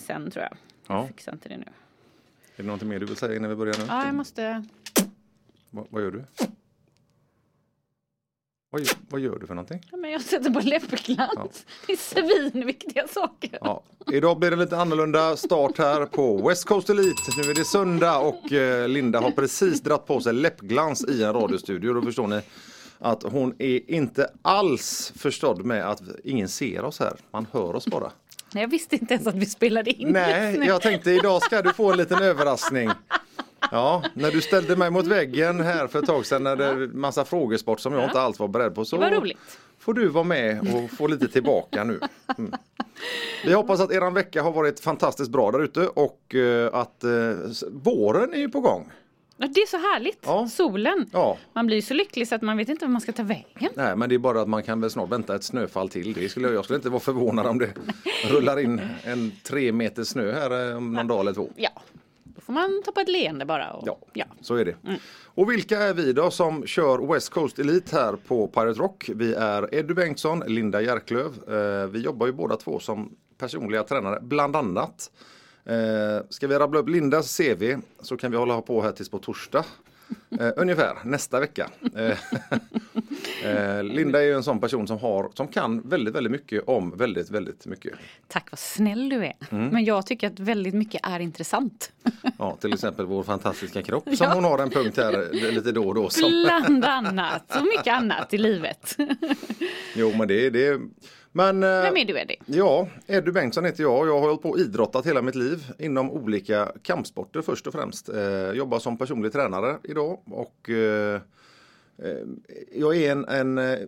fram sen tror jag. Ja. Jag fixar inte det nu. Är det någonting mer du vill säga innan vi börjar nu? Ja, jag måste... Va, vad gör du? Vad, gör- vad gör du för någonting? Ja, men jag sätter på läppglans. Det är svinviktiga saker. Ja. Idag blir det lite annorlunda start här på West Coast Elite. Nu är det söndag och eh, Linda har precis dratt på sig läppglans i en radiostudio. Då förstår ni att hon är inte alls förstådd med att ingen ser oss här. Man hör oss bara. Nej, Jag visste inte ens att vi spelade in Nej, jag tänkte idag ska du få en liten överraskning. Ja, när du ställde mig mot väggen här för ett tag sedan när det är massa frågesport som jag inte alls var beredd på. Så Det var roligt. får du vara med och få lite tillbaka nu. Mm. Vi hoppas att eran vecka har varit fantastiskt bra där ute och eh, att eh, våren är ju på gång. Det är så härligt. Ja. Solen. Ja, Man blir så lycklig så att man vet inte var man ska ta vägen. nej men det är bara att man kan väl snart vänta ett snöfall till. Det skulle, jag skulle inte vara förvånad om det rullar in en tre meter snö här eh, om någon dag eller två. Ja, då får man ta på ett leende bara. Och, Ja, ja. så är det. Och vilka är vi då som kör West Coast Elite här på Pirate Rock? Vi är Eddie Bengtsson, Linda Järklöv. Eh, vi jobbar ju båda två som personliga tränare, bland annat. Eh, ska vi rabbla upp Lindas CV så kan vi hålla på här tills på torsdag. Eh, ungefär nästa vecka. Eh, eh, Linda är ju en sån person som, har, som kan väldigt, väldigt mycket om väldigt, väldigt mycket. Tack vad snäll du är. Mm. Men jag tycker att väldigt mycket är intressant. Ja, till exempel vår fantastiska kropp som hon har en punkt här lite då och då. Som, Bland annat. Och mycket annat i livet. jo, men det, det men, eh, Vem är du Eddie? Ja, Eddie Bengtsson heter jag. Jag har hållit på och idrottat hela mitt liv inom olika kampsporter först och främst. Eh, jobbar som personlig tränare idag och eh, eh, jag är en, en eh,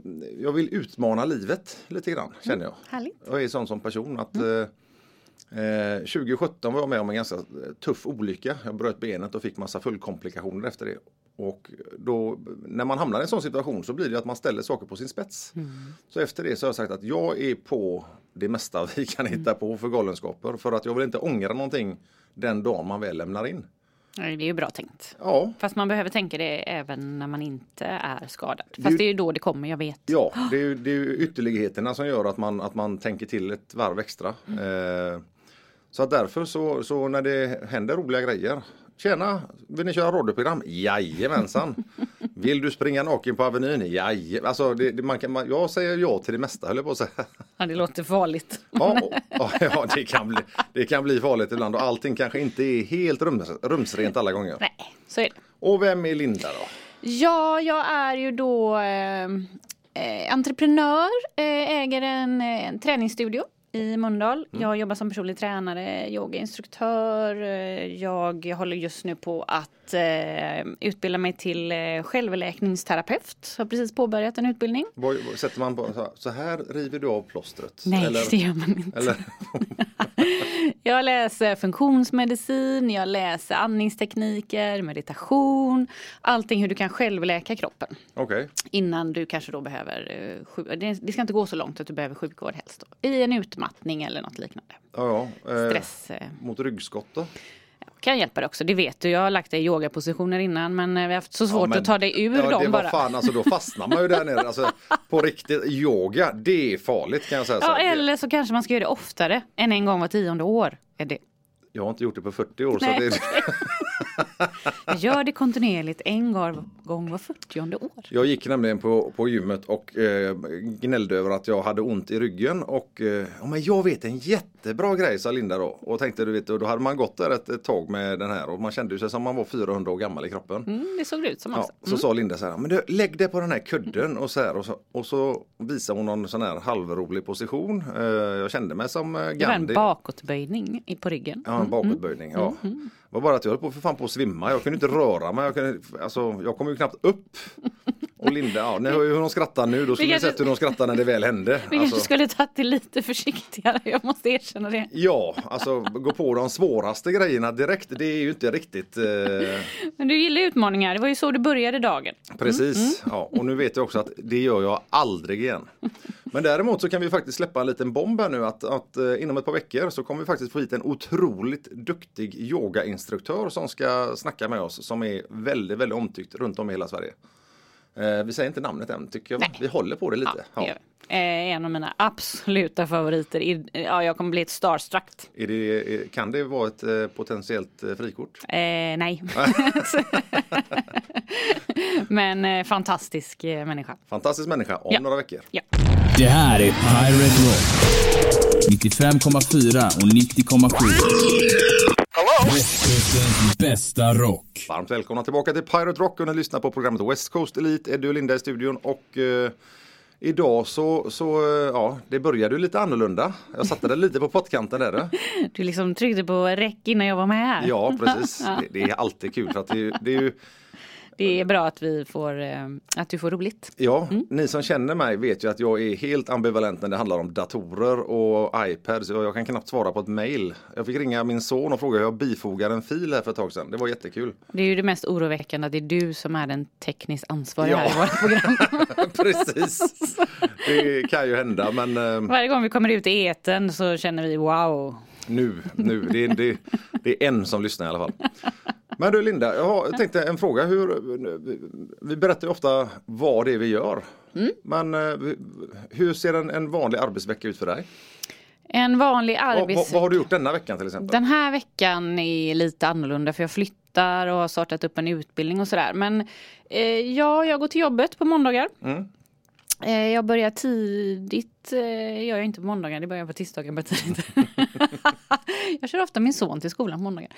jag vill utmana livet lite grann känner jag. Härligt. Jag är sån som person att eh, eh, 2017 var jag med om en ganska tuff olycka. Jag bröt benet och fick massa fullkomplikationer efter det. Och då, när man hamnar i en sån situation så blir det att man ställer saker på sin spets. Så efter det så har jag sagt att jag är på det mesta vi kan hitta på för galenskaper. För att jag vill inte ångra någonting den dagen man väl lämnar in. Nej, Det är ju bra tänkt. Ja, Fast man behöver tänka det även när man inte är skadad. är Fast ju- det är ju då det kommer, jag vet. Ja, det är, ju, det är ju ytterligheterna som gör att man, att man tänker till ett varv extra. Eh, så att därför så, så när det händer roliga grejer. Tjena, vill ni köra radioprogram? Jajamensan! Vill du springa naken på Avenyn? Jajamän! Alltså, det, det, man kan, man, jag säger ja till det mesta höll jag på att säga. Ja, det låter farligt. Ja, och- ja, ja det, kan bli, det kan bli farligt ibland och allting kanske inte är helt rums, rumsrent alla gånger. Nej, så är det. Och vem är Linda då? Ja, jag är ju då eh, eh, entreprenör, eh, äger en, eh, en träningsstudio i Mölndal. Jag jobbar som personlig tränare, yogainstruktör. Eh, jag håller just nu på att eh, utbilda mig till eh, självläkningsterapeut. Har precis påbörjat en utbildning. Vad, vad sätter man på? Så här, Så här river du av plåstret? Nej, Eller- det gör man inte. Eller, Jag läser funktionsmedicin, jag läser andningstekniker, meditation, allting hur du kan självläka kroppen. Okej, Innan du kanske då behöver, eh, det ska inte gå så långt att du behöver sjukvård helst. Då. I en utmattning eller något liknande. ja, ja. Eh, Stress eh, Mot ryggskott då? Kan hjälpa dig också, det vet du. Jag har lagt dig i yogapositioner innan men eh, vi har haft så svårt men- att ta dig ur ja, dem det var bara. fan alltså då fastnar man ju där nere. Alltså, på riktigt, yoga det är farligt kan jag säga. så Ja, här. eller så kanske man ska göra det oftare än en gång var tionde år. Är det. Jag har inte gjort det på 40 år. Nej. Så det, Gör det kontinuerligt en gång var fyrtionde år. jag gick nämligen på, på gymmet och eh, gnällde över att jag hade ont i ryggen. Och eh, ja, men jag vet en jättebra grej sa Linda då. Och tänkte du vet, då hade man gått där ett, ett tag med den här och man kände sig som man var 400 år gammal i kroppen. Mm, det såg det ut som Ja, också. så sa Linda så här, men du, lägg dig på den här kudden och så här och så, och så visar hon någon sån här halvrolig position. Eh, jag kände mig som eh, Det var en Gandhi. bakåtböjning på ryggen. Ja, en bakåtböjning. Ja. Det var bara att jag höll på för fan på att svimma. Jag kunde inte röra mig. Jag, kunde, alltså, jag kom ju knappt upp. Och Linda, ja, ni hör ju hur de skrattar nu. Då skulle ni sett hur de skrattar när det väl hände. Vi kanske Alltså, skulle tagit det lite försiktigare, jag måste erkänna det. Ja, alltså gå på de svåraste grejerna direkt. Det är ju inte riktigt eh, Men du gillar utmaningar, det var ju så du började dagen. Precis, ja, och nu vet jag också att det gör jag aldrig igen. Men däremot så kan vi faktiskt släppa en liten bomb här nu att, att eh, inom ett par veckor så kommer vi faktiskt få hit en otroligt duktig yogainstruktör som ska snacka med oss som är väldigt, väldigt omtyckt runt om i hela Sverige. Eh, vi säger inte namnet än tycker jag. Nej. Vi håller på det lite. Ja, Ja. Eh, en av mina absoluta favoriter. I- Ja, jag kommer bli ett starstruck. Är det, kan det vara ett eh, potentiellt frikort? Eh, nej. Men eh, fantastisk eh, människa. Fantastisk människa om Ja. några veckor. Ja. Det här är Pirate Rock. 95,4 och 90,7. Västkustens bästa rock. Varmt välkomna tillbaka till Pirate Rock och ni lyssnar på programmet West Coast Elite. Eddie och Linda i studion och eh, idag så, så eh, ja, det började ju lite annorlunda. Jag satte det lite på pottkanten där. eh. Du liksom tryckte på räck innan jag var med här. Ja, precis. Det, det är alltid kul för att det, det är ju Det är bra att vi får, eh, att du får roligt. Ja, ni som känner mig vet ju att jag är helt ambivalent när det handlar om datorer och iPads. Jag kan knappt svara på ett mail. Jag fick ringa min son och fråga hur jag bifogar en fil här för ett tag sedan. Det var jättekul. Det är ju det mest oroväckande att det är du som är den tekniskt ansvariga Ja. här i vårt program. Precis. Det kan ju hända men eh, Varje gång vi kommer ut i eten så känner vi wow. Nu, nu. Det, är- det, det är en som lyssnar i alla fall. Men du Linda, jag tänkte en fråga. Hur, vi berättar ju ofta vad det är vi gör. Men eh, hur ser en, en vanlig arbetsvecka ut för dig? En vanlig Vad, vad, vad har du gjort denna veckan till exempel? Den här veckan är lite annorlunda för jag flyttar och har startat upp en utbildning och sådär. Men eh, ja, jag går till jobbet på måndagar. Mm. Eh, jag börjar tidigt, eh, gör jag inte på måndagar, det börjar jag på tisdagar. Tidigt. jag kör ofta min son till skolan på måndagar.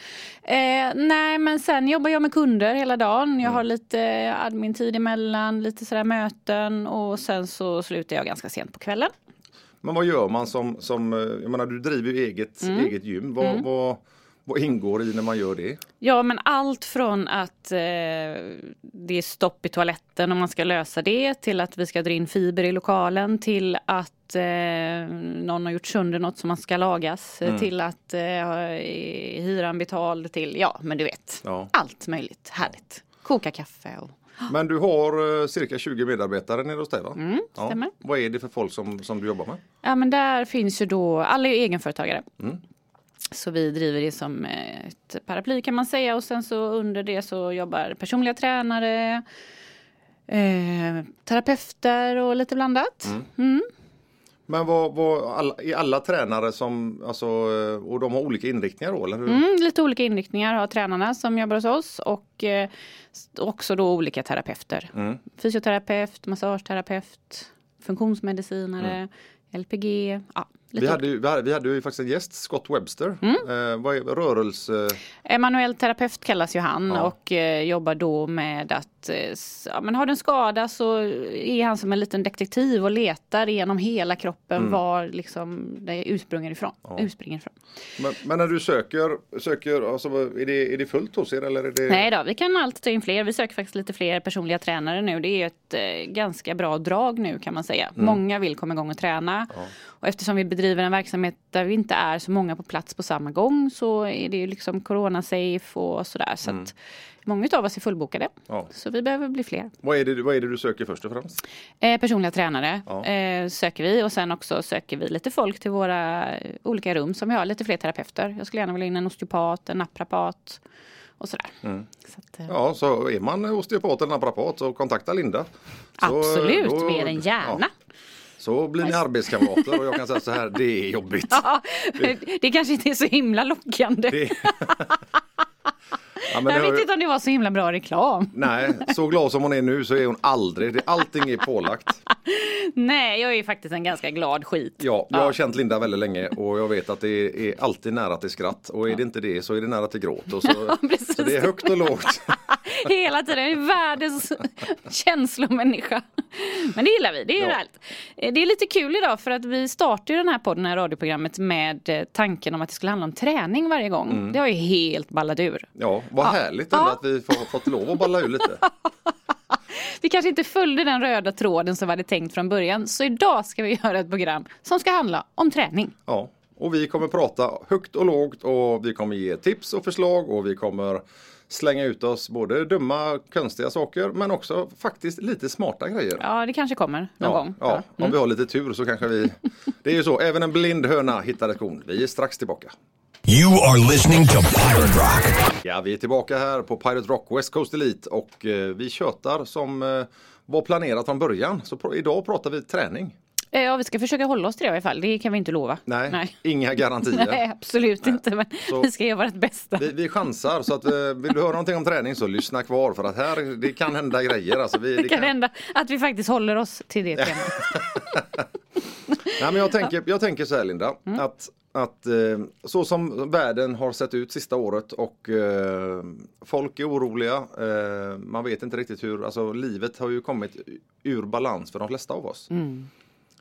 Eh, nej, men sen jobbar jag med kunder hela dagen. Jag har lite admin-tid emellan, lite sådär möten och sen så slutar jag ganska sent på kvällen. Men vad gör man som, som eh, jag menar du driver ju eget, Mm. eget gym. Vad, vad, vad ingår i när man gör det? Ja, men allt från att eh, det är stopp i toaletten och man ska lösa det till att vi ska dra in fiber i lokalen till att eh, någon har gjort sönder något som man ska lagas eh, till att eh, hyran betald till, ja men du vet, Ja. allt möjligt härligt. Koka kaffe och Men du har eh, cirka 20 medarbetare nere hos dig va? Mm, stämmer. Vad är det för folk som, som du jobbar med? Ja men där finns ju då, alla är egenföretagare. Mm. Så vi driver det som eh, ett paraply kan man säga och sen så under det så jobbar personliga tränare, eh, terapeuter och lite blandat. Mm. Men vad, vad, alla, är alla tränare som, alltså, och de har olika inriktningar då eller hur? Mm, lite olika inriktningar har tränarna som jobbar hos oss och eh, också då olika terapeuter. Mm. Fysioterapeut, massageterapeut, funktionsmedicinare, LPG. Ja, Vi hade, ju, vi, hade, vi hade ju faktiskt en gäst, Scott Webster. Mm. Eh, vad är rörelse? Emanuell terapeut kallas ju han Ja. och eh, jobbar då med att eh, ja, men har du en skada så är han som en liten detektiv och letar genom hela kroppen var liksom det ursprungar ifrån. Urspringer ifrån. Men, men när du söker, söker alltså, är, det, är det fullt hos er eller? Är det... Nej då, vi kan alltid ta in fler. Vi söker faktiskt lite fler personliga tränare nu. Det är ett eh, ganska bra drag nu kan man säga. Många vill komma igång och träna. Och eftersom vi bedriver en verksamhet där vi inte är så många på plats på samma gång så är det ju liksom corona-safe och sådär. Så att många av oss är fullbokade. Ja. Så vi behöver bli fler. Vad, är det, vad är det du söker först och främst? Eh, personliga tränare Ja. eh, söker vi och sen också söker vi lite folk till våra eh, olika rum som vi har. Lite fler terapeuter. Jag skulle gärna vilja in en osteopat, en naprapat och sådär. Så att, eh, Ja, så är man osteopat eller naprapat så kontakta Linda. Så, Absolut, mer än gärna. ja, så blir ni arbetskamrater och jag kan säga så här, det är jobbigt. Ja, det kanske inte är så himla lockande. Det... Ja, men jag vet ju- inte om det var så himla bra reklam. Nej, så glad som hon är nu så är hon aldrig. Allting är pålagt. Nej, jag är faktiskt en ganska glad skit. Ja, jag har känt Linda väldigt länge och jag vet att det är alltid nära till skratt och är det inte det så är det nära till gråt. Och så, precis. så det är högt och lågt. Hela tiden. Världens känslomänniska. Men det gillar vi. Det är Ja. härligt. Eh, Det är lite kul idag för att vi startar den här podden, det här radioprogrammet med eh, tanken om att det skulle handla om träning varje gång. Mm. Det har ju helt ballat ur. Ja, vad härligt ändå Ja. att vi får, fått lov att balla ur lite. Vi kanske inte följde den röda tråden som vi hade tänkt från början. Så idag ska vi göra ett program som ska handla om träning. Ja, och vi kommer prata högt och lågt och vi kommer ge tips och förslag och vi kommer slänga ut oss både dumma, konstiga saker men också faktiskt lite smarta grejer. Ja, det kanske kommer någon ja, gång. ja, om vi har lite tur så kanske vi... Det är ju så, även en blind höna hittar ett korn. Vi är strax tillbaka. You are listening to Pirate Rock. Ja, vi är tillbaka här på Pirate Rock West Coast Elite och eh, vi tjötar som eh, var planerat från början. Så idag pratar vi träning. Eh, Ja, vi ska försöka hålla oss till det i alla fall. Det kan vi inte lova. Nej, Nej. inga garantier. Nej, absolut inte. Men Så- vi ska göra vårt bästa. Vi, vi chansar så att eh, vill du höra någonting om träning så lyssna kvar för att här det kan hända grejer. Alltså, vi, Det kan hända att vi faktiskt håller oss till det temat. Nej, men jag, tänker, jag tänker så här Linda, Mm. att, att eh, så som världen har sett ut sista året och eh, folk är oroliga. Eh, man vet inte riktigt hur, alltså livet har ju kommit ur balans för de flesta av oss. Mm.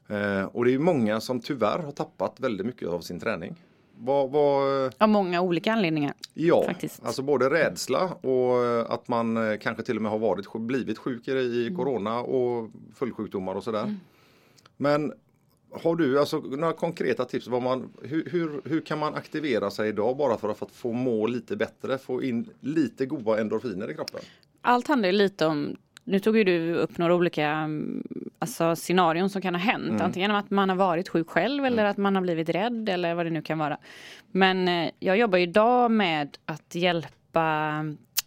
Eh, och det är många som tyvärr har tappat väldigt mycket av sin träning. Vad, vad, Av många olika anledningar. ja, Faktiskt. alltså både rädsla och eh, att man eh, kanske till och med har varit, blivit sjukare i Mm. corona och följdsjukdomar och sådär. Men har du alltså några konkreta tips? Vad man, hur, hur, hur kan man aktivera sig idag bara för att få må lite bättre? Få in lite goda endorfiner i kroppen? Allt handlar lite om nu tog ju du upp några olika mm, alltså, scenarion som kan ha hänt. Mm. Antingen att man har varit sjuk själv eller att man har blivit rädd eller vad det nu kan vara. Men eh, jag jobbar idag med att hjälpa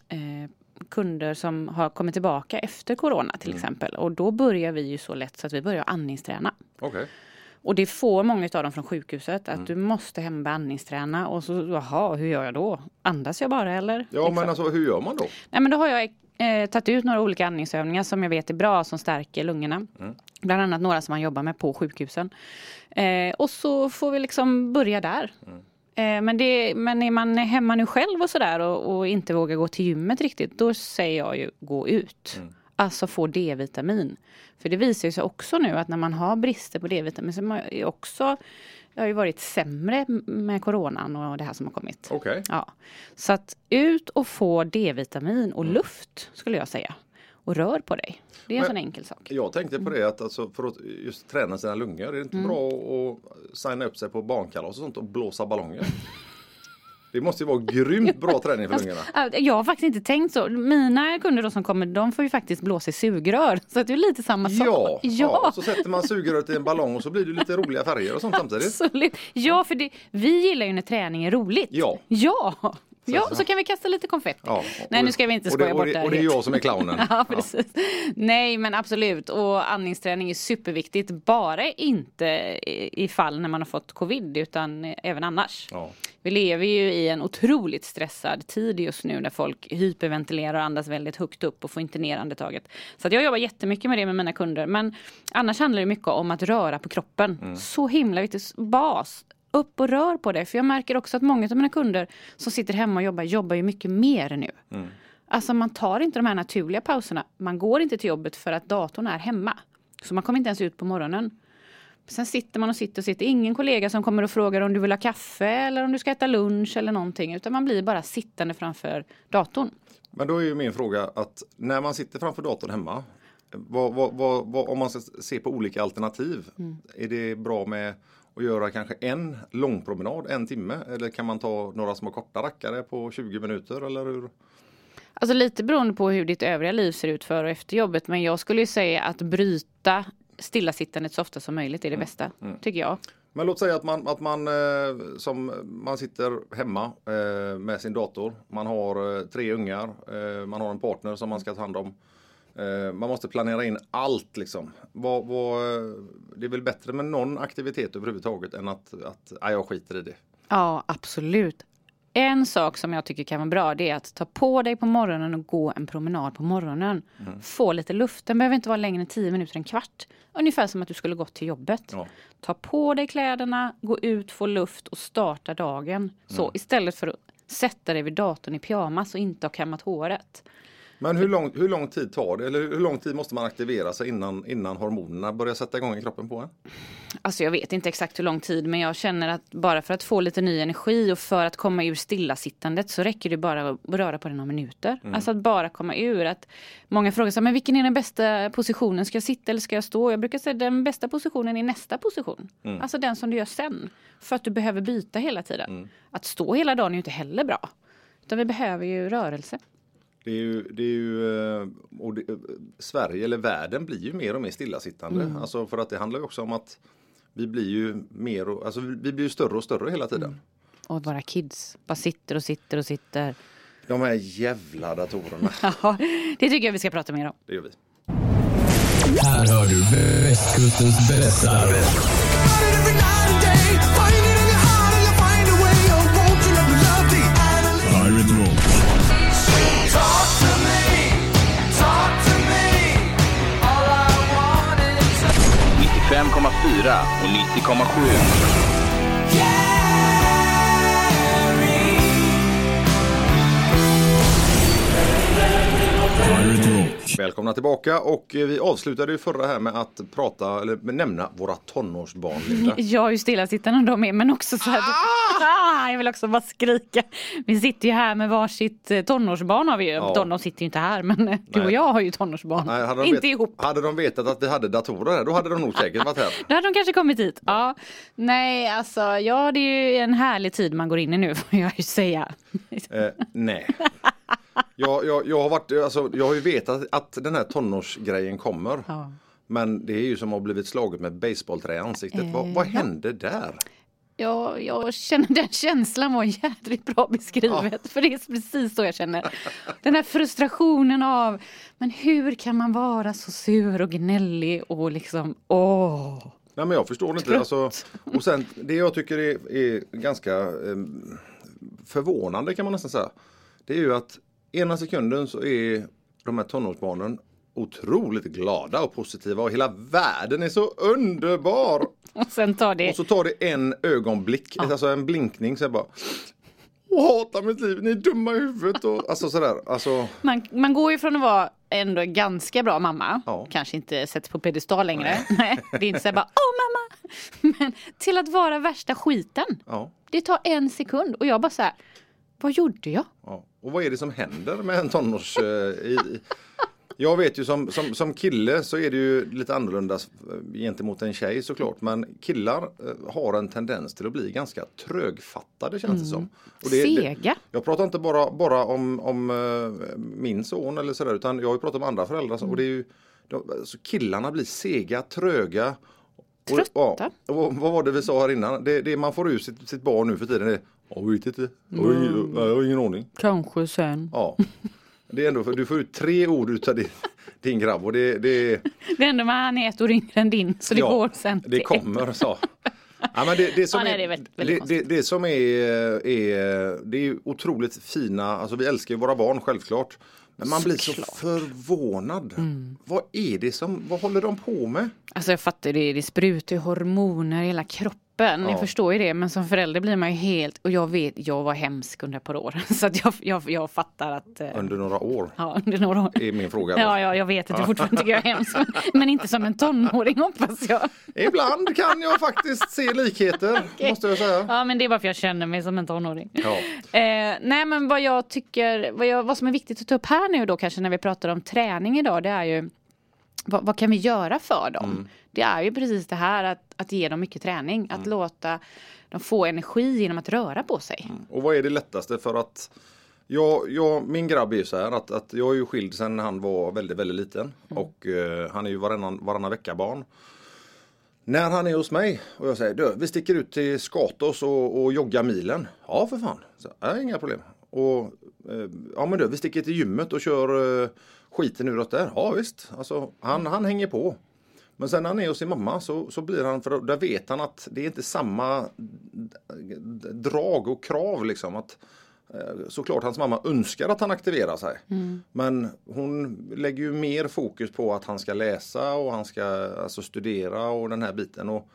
eh, kunder som har kommit tillbaka efter corona till exempel. Och då börjar vi ju så lätt så att vi börjar andningsträna. Okej. Och det får många av dem från sjukhuset att du måste hem och andningsträna och så jaha, hur gör jag då? Andas jag bara eller? Ja Liksom. men alltså hur gör man då? Nej, men då har jag eh, tagit ut några olika andningsövningar som jag vet är bra som stärker lungorna. Bland annat några som man jobbar med på sjukhusen. Eh, och så får vi liksom börja där. Eh, men, det, men är man hemma nu själv och sådär och, och inte vågar gå till gymmet riktigt, då säger jag ju gå ut. Alltså få D-vitamin. För det visar sig också nu att när man har brister på D-vitamin så är man också det har ju varit sämre med coronan och det här som har kommit. Okej. Ja. Så att ut och få D-vitamin och luft skulle jag säga. Och rör på dig. Det är en Men- sån enkel sak. Jag tänkte på det att alltså, för att just träna sina lungor, är det inte Mm. bra att signa upp sig på barnkalas och sånt och blåsa ballonger? Det måste ju vara grymt bra träning för lungorna. Ja, Jag har faktiskt inte tänkt så. Mina kunder som kommer, de får ju faktiskt blåsa i sugrör. Så att det är lite samma sak. Ja, ja. ja. så sätter man sugröret i en ballong och så blir det lite roliga färger och sånt samtidigt. Absolut. Ja, för det, vi gillar ju när träning är roligt. Ja. Ja. Ja, så- kan vi kasta lite konfett. Ja, Nej, nu ska vi inte det- skoja och bort det. det här Och det är jag som är clownen. Ja, precis. Nej, men absolut. Och andningsträning är superviktigt. Bara inte i fall när man har fått covid, utan även annars. Ja. Vi lever ju i en otroligt stressad tid just nu när folk hyperventilerar och andas väldigt högt upp och får inte ner andetaget. Så jag jobbar jättemycket med det med mina kunder. Men annars handlar det mycket om att röra på kroppen. Så himla viktigt. Bas. Upp och rör på det. För jag märker också att många av mina kunder som sitter hemma och jobbar, jobbar ju mycket mer nu. Alltså man tar inte de här naturliga pauserna. Man går inte till jobbet för att datorn är hemma. Så man kommer inte ens ut på morgonen. Sen sitter man och sitter och sitter. Ingen kollega som kommer och frågar om du vill ha kaffe eller om du ska äta lunch eller någonting. Utan man blir bara sittande framför datorn. Men då är ju min fråga att när man sitter framför datorn hemma, vad, vad, vad, om man ska se på olika alternativ, Mm. är det bra med att göra kanske en lång promenad, en timme? Eller kan man ta några små korta rackare på 20 minuter? Eller hur? Alltså lite beroende på hur ditt övriga liv ser ut före och efter jobbet. Men jag skulle ju säga att bryta stillasittandet så ofta som möjligt är det bästa. Tycker jag. Men låt säga att man, att man, eh, som, man sitter hemma eh, med sin dator. Man har eh, tre ungar. Man har en partner som man ska ta hand om. Eh, man måste planera in allt liksom. Eh, det är väl bättre med någon aktivitet överhuvudtaget än att, att nej, jag skiter i det. Ja, absolut. En sak som jag tycker kan vara bra det är att ta på dig på morgonen och gå en promenad på morgonen. Få lite luft. Den behöver inte vara längre än 10 minuter, en kvart. Ungefär som att du skulle gått till jobbet. Ja. Ta på dig kläderna, gå ut, få luft och starta dagen. Så istället för att sätta dig vid datorn i pyjamas och inte ha kammat håret. Men hur lång, hur lång tid tar det? Eller hur lång tid måste man aktivera sig innan, innan hormonerna börjar sätta igång i kroppen på en? Alltså jag vet inte exakt hur lång tid men jag känner att bara för att få lite ny energi och för att komma ur stillasittandet så räcker det bara att röra på det några minuter. Alltså att bara komma ur. att Många frågar sig, men vilken är den bästa positionen? Ska jag sitta eller ska jag stå? Jag brukar säga den bästa positionen är nästa position. Alltså den som du gör sen. För att du behöver byta hela tiden. Att stå hela dagen är ju inte heller bra. Utan vi behöver ju rörelse. Det är ju, det är ju eh, och det, eh, Sverige eller världen blir ju mer och mer stillasittande. Alltså för att det handlar ju också om att vi blir ju mer och, alltså vi blir ju större och större hela tiden. Och våra kids bara sitter och sitter och sitter. De här jävla datorerna. Ja, det tycker jag vi ska prata mer om. Det gör vi. Här hör du västkustens berättare. 95,4 och 90,7. Välkomna tillbaka och eh, vi avslutade ju förra här med att prata eller nämna våra tonårsbarn Linda. Jag är ju stillasittande de är men också så här. Ah, jag vill också bara skrika. Vi sitter ju här med varsitt eh, tonårsbarn har vi ju. Ja. De, sitter ju inte här men eh, du och Nej. jag har ju tonårsbarn. Nej, hade de inte vet- ihop. Hade de vetat att vi hade datorer här, då hade de nog säkert varit här. Då hade de kanske kommit hit. Ja. Nej, alltså ja det är ju en härlig tid man går in i nu får jag ju säga. Eh, nej. Jag, jag, jag, har varit, alltså, jag har ju vetat att den här tonårsgrejen kommer. Ja. Men det är ju som att ha blivit slaget med basebollträ i ansiktet. vad, vad hände där? Ja, jag känner den känslan var jädrigt bra beskrivet. För det är precis så jag känner. Den här frustrationen av, men hur kan man vara så sur och gnällig och liksom, åh. Nej men jag förstår inte. Alltså, och sen det jag tycker är, är ganska eh, förvånande kan man nästan säga. Det är ju att ena sekunden så är de här tonårsbarnen otroligt glada och positiva och hela världen är så underbar. Och sen tar det, Och så tar det en ögonblick, alltså en blinkning så jag bara jag hatar mitt liv, ni är dumma i huvudet och alltså sådär. Alltså, man, man går ju från att vara ändå ganska bra mamma, Ja. kanske inte sätts på pedestal längre. Nej. det är inte så bara, åh mamma! Men till att vara värsta skiten. ja, Det tar en sekund och jag bara så här, vad gjorde jag? ja. Och vad är det som händer med en tonårs... Eh, i, jag vet ju som, som, som kille så är det ju lite annorlunda gentemot en tjej såklart. Men killar eh, har en tendens till att bli ganska trögfattade känns det som. Och det, det, Sega. jag pratar inte bara, bara om, om eh, min son eller sådär utan jag har ju pratat om andra föräldrar. så- Och det är ju, de, alltså killarna blir sega, tröga. Och, Trötta. ja, och vad vad var det vi sa här innan? Det, det man får ur sitt, sitt barn nu för tiden är Jag vet inte. Jag har ingen, nej, jag har ingen aning. Kanske sen. Ja. Det är ändå för du får ut tre ord utav din, din grabb och det, det, Det enda med han är ett år yngre än din så det ja, går sen. det kommer så. Ja, men det, det, som Ja, nej, är, det är väldigt- väldigt det, det, det som är, är, det är ju otroligt fina, alltså vi älskar våra barn självklart. Men man blir så Såklart. förvånad. Vad är det som, vad håller de på med? Alltså jag fattar det, det sprutar hormoner i hela kroppen. Ni Ja. förstår ju det. Men som förälder blir man ju helt, och jag vet, jag var hemsk under ett par år. Så att jag, jag, jag fattar att, eh, Under några år ja under några år. är min fråga. då. Ja, ja, jag vet att du fortfarande tycker jag är hemsk. Men, inte som en tonåring hoppas jag. Ibland kan jag faktiskt se likheter, måste jag säga. Ja, men det är bara för jag känner mig som en tonåring. Ja. Eh, nej, men vad jag tycker, vad, jag, vad som är viktigt att ta upp här nu då kanske när vi pratar om träning idag, det är ju vad, vad kan vi göra för dem? Mm. Det är ju precis det här att, att ge dem mycket träning, Mm. att låta dem få energi genom att röra på sig. Och vad är det lättaste för att jag, jag, min grabb är ju så här att, att jag är ju skild sedan han var väldigt, väldigt liten. Och eh, han är ju varannan, varannan vecka barn. När han är hos mig och jag säger du, vi sticker ut till Skatos och, och joggar milen. Ja för fan, så, ja, inga problem. Och eh, ja men du, vi sticker till gymmet och kör eh, skiten ur där. Ja visst, alltså, han, han hänger på. Men sen när han är hos sin mamma så, så blir han, för där vet han att det är inte samma drag och krav liksom. Att, eh, såklart hans mamma önskar att han aktiverar sig. Men hon lägger ju mer fokus på att han ska läsa och han ska alltså, studera och den här biten. Och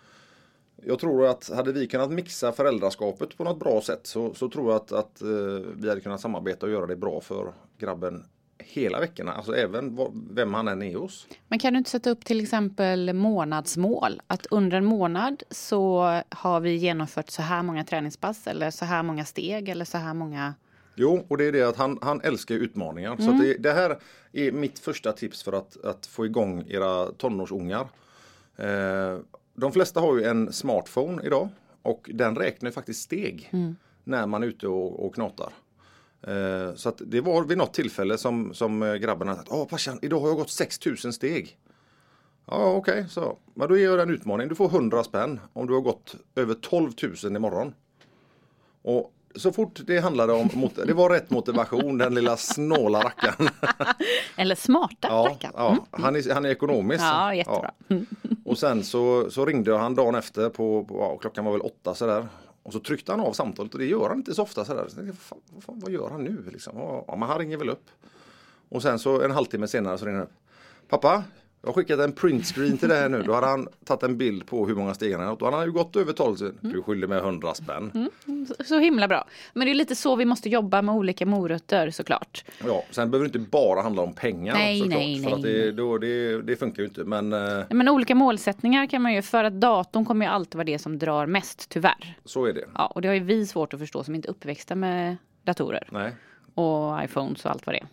jag tror att hade vi kunnat mixa föräldraskapet på något bra sätt så, så tror jag att, att eh, vi hade kunnat samarbeta och göra det bra för grabben hela veckorna. Alltså även vem han än är hos. Men kan du inte sätta upp till exempel månadsmål? Att under en månad så har vi genomfört så här många träningspass eller så här många steg eller så här många Jo, och det är det att han, han älskar utmaningar. Så att det, det här är mitt första tips för att, att få igång era tonårsungar. Eh, de flesta har ju en smartphone idag och den räknar faktiskt steg när man är ute och, och knatar. Eh, så att det var vid något tillfälle som, som eh, grabben hade sagt Åh farsan, idag har jag gått 6000 steg. Ja okej, så. Men då ger jag dig en utmaning. Du får 100 spänn om du har gått över 12 000 imorgon. Och så fort det handlade om, det var rätt motivation, den lilla snåla rackaren. Eller smarta Ja, rackaren. ja, han, är, han är ekonomisk. Ja, jättebra. Och sen så, så ringde han dagen efter på, på ja, klockan var väl åtta sådär. Och så tryckte han av samtalet och det gör han inte så ofta sådär. Så tänkte, fan, vad, fan, vad gör han nu liksom? Ja, men han ringer väl upp. Och sen så en halvtimme senare så ringer han upp. Pappa, jag har skickat en printscreen till dig här nu. Då hade han tagit en bild på hur många steg han hade gått. Och han hade ju gått över 12 000. Du skyller mig 100 spänn. Så- Så himla bra. Men det är lite så vi måste jobba med olika morötter såklart. Ja, sen behöver det inte bara handla om pengar Nej, såklart. nej, för nej, att det, då, det, det funkar ju inte. Men eh, Men olika målsättningar kan man ju, för att datorn kommer ju alltid vara det som drar mest, tyvärr. så är det. Ja, och det har ju vi svårt att förstå som inte är uppväxta med datorer Nej. och iPhones och allt vad det är.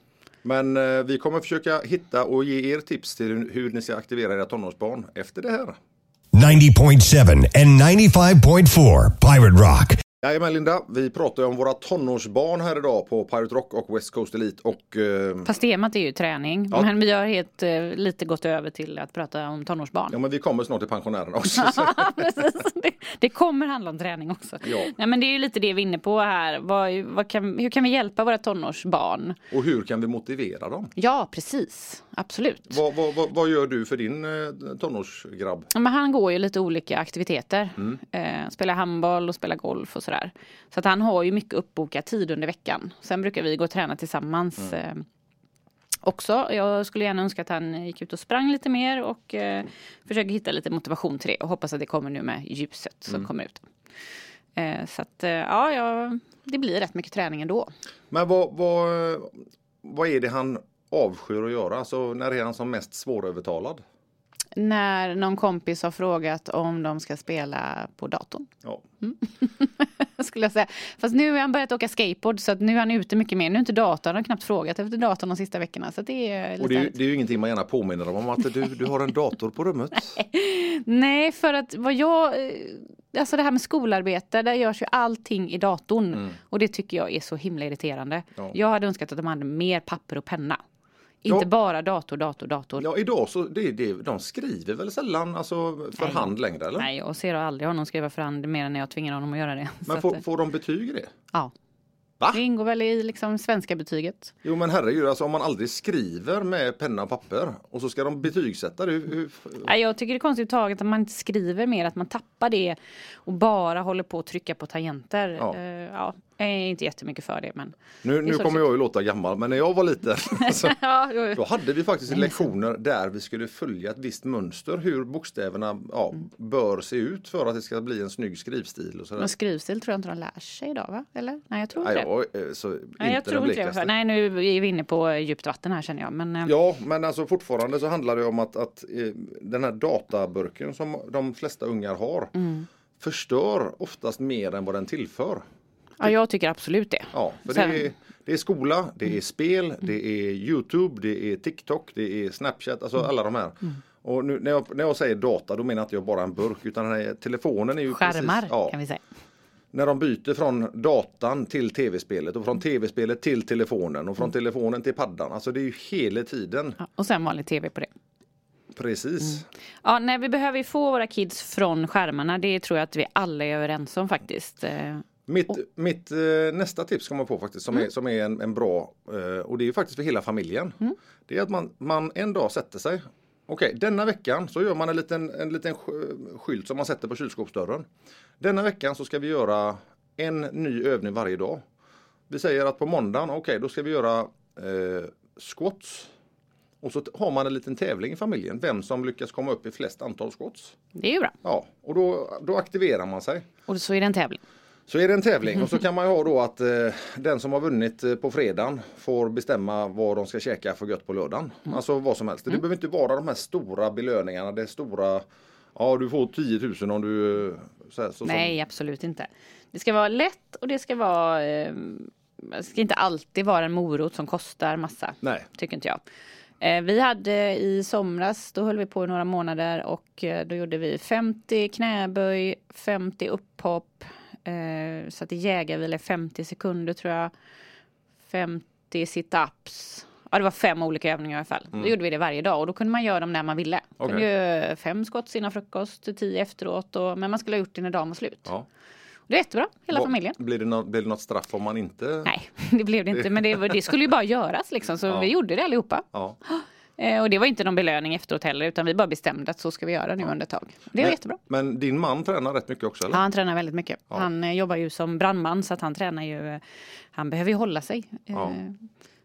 Men eh, vi kommer försöka hitta och ge er tips till hur- hur ni ska aktivera era tonårsbarn efter det här. 90.7 and 95.4 Pirate Rock. Jajamän Linda, vi pratar ju om våra tonårsbarn här idag på Pirate Rock och West Coast Elite och eh, Fast temat är ju träning. Ja. Men vi har helt eh, lite gått över till att prata om tonårsbarn. ja men vi kommer snart till pensionärerna också. så- det, det kommer handla om träning också. Ja. Nej, men det är ju lite det vi är inne på här. Vad, vad kan, hur kan vi hjälpa våra tonårsbarn? och hur kan vi motivera dem? Ja, precis. Absolut. Vad, vad, vad, vad gör du för din eh, tonårsgrabb? Ja, Men han går ju lite olika aktiviteter. Mm. Eh, spelar handboll och spelar golf och sådär. Så att han har ju mycket uppbokad tid under veckan. Sen brukar vi gå och träna tillsammans. Mm. Eh, också. Jag skulle gärna önska att han gick ut och sprang lite mer och eh, försöker hitta lite motivation till det. Och hoppas att det kommer nu med ljuset som Mm. kommer ut. Eh, så att eh, ja, ja, det blir rätt mycket träning ändå. Men vad, vad, vad är det han avskyr att göra? Alltså när är han som mest svårövertalad? När någon kompis har frågat om de ska spela på datorn. Ja. skulle jag säga. Fast nu har han börjat åka skateboard så att nu är han ute mycket mer. Nu är inte datorn, han har knappt frågat efter datorn de sista veckorna. Så det är lite Och det är, det är ju ingenting man gärna påminner dem om att du, du har en dator på rummet. Nej, för att vad jag... eh, Alltså det här med skolarbete, där görs ju allting i datorn. Och det tycker jag är så himla irriterande. Mm. Ja. Jag hade önskat att de hade mer papper och penna. Ja. Inte bara dator, dator, dator. Ja idag så det, det, de skriver väl sällan alltså, för Nej. hand längre eller? Nej, jag ser aldrig honom skriva för hand mer än när jag tvingar honom att göra det. Men att, får, eh, får de betyg i det? ja. Va? Det ingår väl i liksom svenska betyget. Jo men herregud, alltså om man aldrig skriver med penna och papper och så ska de betygsätta det. Hur, hur, Nej, jag tycker det är konstigt taget att man inte skriver mer, att man tappar det och bara håller på att trycka på tangenter. Ja. Ja. ja, jag är inte jättemycket för det. Men... nu nu kommer jag ju låta gammal, men när jag var liten så, ja, jo, då hade vi faktiskt lektioner där vi skulle följa ett visst mönster hur bokstäverna ja, bör se ut för att det ska bli en snygg skrivstil och sådär. men skrivstil tror jag inte de lär sig idag, va? Eller? Nej, jag tror inte Nej, det. jag, är så, Nej, inte jag tror inte det. Nej, nu är vi inne på djupt vatten här känner jag. Men, eh, Ja, men alltså fortfarande så handlar det om att, att eh, den här databurken som de flesta ungar har Mm. förstör oftast mer än vad den tillför. Ja, jag tycker absolut det. Ja, för Sen- det, är, det är skola, det är spel, det är Youtube, det är TikTok, det är Snapchat, alltså Mm. alla de här. Och nu, när, jag, när jag säger data då menar jag inte jag bara en burk utan här telefonen är ju Skärmar precis, ja, kan vi säga. När de byter från datan till tv-spelet och från tv-spelet till telefonen Mm. och från telefonen till paddan. Alltså det är ju hela tiden. Ja, och sen vanlig tv på det. Precis. Ja, nej, vi behöver få våra kids från skärmarna. Det tror jag att vi alla är överens om faktiskt. Eh, Mitt, mitt eh, nästa tips kommer jag på faktiskt som är, som är en, en bra eh, och det är ju faktiskt för hela familjen. Det är att man, man en dag sätter sig. Okej, denna veckan så gör man en liten, en liten sk- skylt som man sätter på kylskåpsdörren. Denna veckan så ska vi göra en ny övning varje dag. Vi säger att på måndagen, okej då ska vi göra eh, squats. Och så har man en liten tävling i familjen, vem som lyckas komma upp i flest antal squats. det är ju bra. Ja, och då, då aktiverar man sig. Och så är det en tävling. Så är det en tävling och så kan man ju ha då att eh, den som har vunnit eh, på fredagen får bestämma vad de ska käka för gött på lördagen. Alltså vad som helst. Det behöver inte vara de här stora belöningarna. Det är stora, ja du får 10 000 om du... eh, Så här, så Nej, absolut inte. Det ska vara lätt och det ska vara... Eh, det ska inte alltid vara en morot som kostar massa. Nej. Tycker inte jag. Eh, vi hade i somras, då höll vi på i några månader och då gjorde vi 50 knäböj, 50 upphopp. Eh, så att jägarvila i 50 sekunder tror jag. 50 situps. Ja, det var fem olika övningar i alla fall. Då gjorde vi det varje dag och då kunde man göra dem när man ville. Okej. kunde fem skott innan frukost, tio efteråt. Och, men man skulle ha gjort det när dagen var slut. Ja. Det är jättebra, hela Vad- familjen. Blir det, något, blir det något straff om man inte? Nej, det blev det inte. Men det, det skulle ju bara göras liksom. Så Ja. vi gjorde det allihopa. Ja. Eh, och det var inte någon belöning efteråt heller. Utan vi bara bestämde att så ska vi göra nu under ett tag. Det var Men- jättebra. Men din man tränar rätt mycket också eller? Ja, han tränar väldigt mycket. Han eh, jobbar ju som brandman så att han tränar ju. eh, Han behöver ju hålla sig. Ja.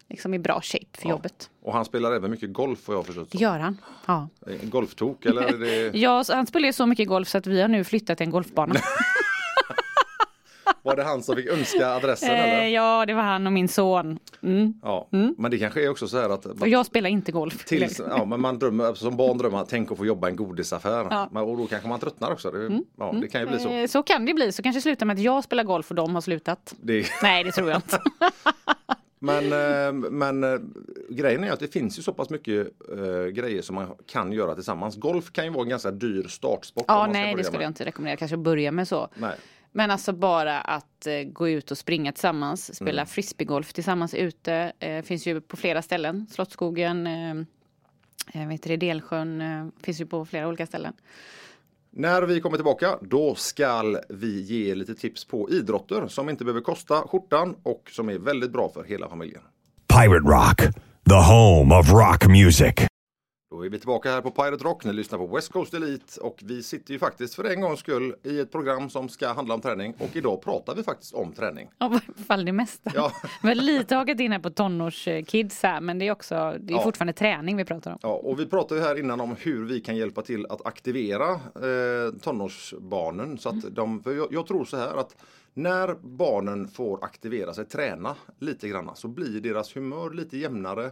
Liksom i bra shape för Ja. jobbet. Och han spelar även mycket golf vad jag förstått. Det gör han. Ja. Golftok eller? Är det, Ja, han spelar ju så mycket golf så att vi har nu flyttat en golfbana. var det han som fick önska adressen eh, eller? ja, det var han och min son. Mm. Ja, men det kanske är också så här att Och jag spelar inte golf. tills, ja, men man drömmer, som barn drömmer man, tänk att få jobba i en godisaffär. Ja. Men, och då kanske man tröttnar också. Det, ja, det kan ju bli så. Eh, Så kan det bli. Så kanske slutar med att jag spelar golf och de har slutat. Det, Nej, det tror jag inte. men eh, men grejen är att det finns ju så pass mycket eh, grejer som man kan göra tillsammans. Golf kan ju vara en ganska dyr startsport. Ja, nej, det skulle med. jag inte rekommendera. Kanske börja med så. Nej. Men alltså bara att eh, gå ut och springa tillsammans, spela Mm. frisbeegolf tillsammans ute. Eh, finns ju på flera ställen. Slottsskogen, eh, eh, vet det, Delsjön, eh, finns ju på flera olika ställen. När vi kommer tillbaka då ska vi ge lite tips på idrotter som inte behöver kosta skjortan och som är väldigt bra för hela familjen. Pirate Rock, the home of rock music. Då är vi tillbaka här på Pirate Rock. Ni lyssnar på West Coast Elite och vi sitter ju faktiskt för en gångs skull i ett program som ska handla om träning och idag pratar vi faktiskt om träning. Ja, i alla fall det mesta. Ja. Vi har lite hakat in här på tonårskids här, men det är också, det är Ja. fortfarande träning vi pratar om. Ja, och vi pratade ju här innan om hur vi kan hjälpa till att aktivera eh, tonårsbarnen. Så att de, för jag, jag tror så här att när barnen får aktivera sig, träna lite grann så blir deras humör lite jämnare.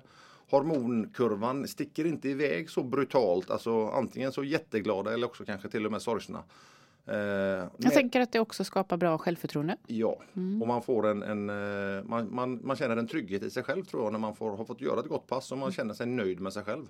Hormonkurvan sticker inte iväg så brutalt, alltså antingen så jätteglada eller också kanske till och med sorgsna. Eh, Jag med- tänker att det också skapar bra självförtroende. Ja, och man får en, en eh, man, man, man känner en trygghet i sig själv tror jag när man får, har fått göra ett gott pass och man känner sig nöjd med sig själv.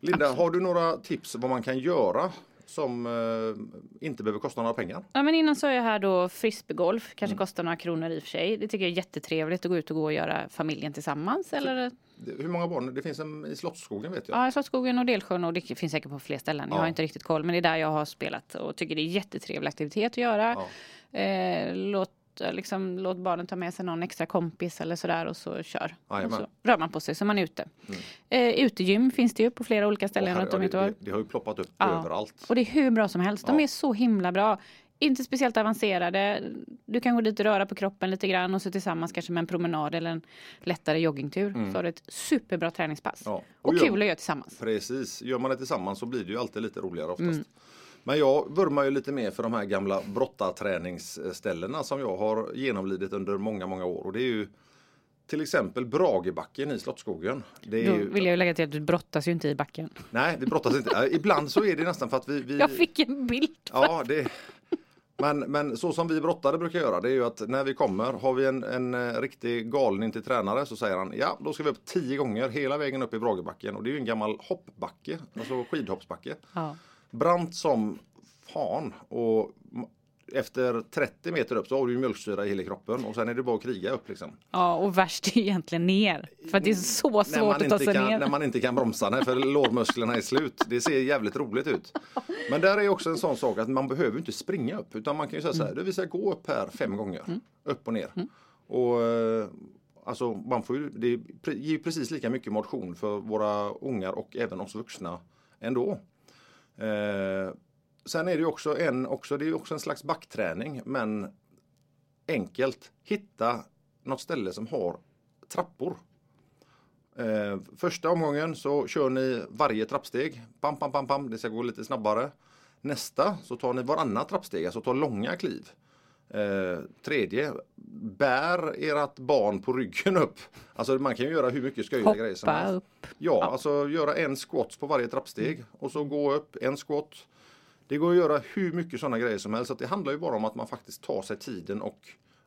Linda, har du några tips vad man kan göra som eh, inte behöver kosta några pengar? Ja, men innan sa jag här då frisbeegolf, kanske kostar några kronor i och för sig. Det tycker jag är jättetrevligt att gå ut och gå och göra familjen tillsammans. Eller Hur många barn? Det finns en i Slottsskogen vet jag. Ja, Slottsskogen och Delsjön och det finns säkert på fler ställen. Jag Ja. har inte riktigt koll, men det är där jag har spelat och tycker det är jättetrevlig aktivitet att göra. Ja. Eh, låt, liksom, låt barnen ta med sig någon extra kompis eller sådär och så kör. Och så rör man på sig så man är ute. Eh, utegym finns det ju på flera olika ställen runt om i det, Göteborg. det, har ju ploppat upp Ja. överallt. Och det är hur bra som helst. De Ja. är så himla bra. Inte speciellt avancerade. Du kan gå dit och röra på kroppen lite grann och så tillsammans kanske med en promenad eller en lättare joggingtur. Så har du ett superbra träningspass. Mm. Ja. Och, Och kul gör- att göra tillsammans. Precis, gör man det tillsammans så blir det ju alltid lite roligare oftast. Mm. Men jag vurmar ju lite mer för de här gamla brottarträningsställena som jag har genomlidit under många, många år. Och det är ju till exempel Bragebacken i Slottsskogen. Det Då ju, vill jag lägga till att du brottas ju inte i backen. Nej, vi brottas inte. Äh, Ibland så är det nästan för att vi... vi Jag fick en bild. Ja, det... Men, men så som vi brottare brukar göra det är ju att när vi kommer har vi en, en eh, riktig galning till tränare så säger han ja då ska vi upp tio gånger hela vägen upp i Bragebacken och det är ju en gammal hoppbacke, alltså skidhoppsbacke. Ja. Brant som fan och efter 30 meter upp så har du mjölksyra i hela kroppen och sen är det bara att kriga upp liksom. ja, och värst är egentligen ner. För att det är så svårt att ta sig kan, ner. när man inte kan bromsa nej, för lårmusklerna är slut. Det ser jävligt roligt ut. Men där är också en sån sak att man behöver inte springa upp utan man kan ju säga så här, Mm. du vi gå upp här fem gånger. Upp och ner. Och eh, Alltså man får ju, det ger precis lika mycket motion för våra ungar och även oss vuxna ändå. Eh, sen är det också en, också, det är också en slags backträning men enkelt. Hitta något ställe som har trappor. Eh, första omgången så kör ni varje trappsteg. Pam, pam, pam, pam. Det ska gå lite snabbare. Nästa så tar ni varannat trappsteg, alltså tar långa kliv. Eh, tredje, bär ert barn på ryggen upp. Alltså man kan ju göra hur mycket sköjiga grejer som helst. upp. Ja, alltså göra en squat på varje trappsteg och så gå upp en squat. Det går att göra hur mycket sådana grejer som helst. Så det handlar ju bara om att man faktiskt tar sig tiden och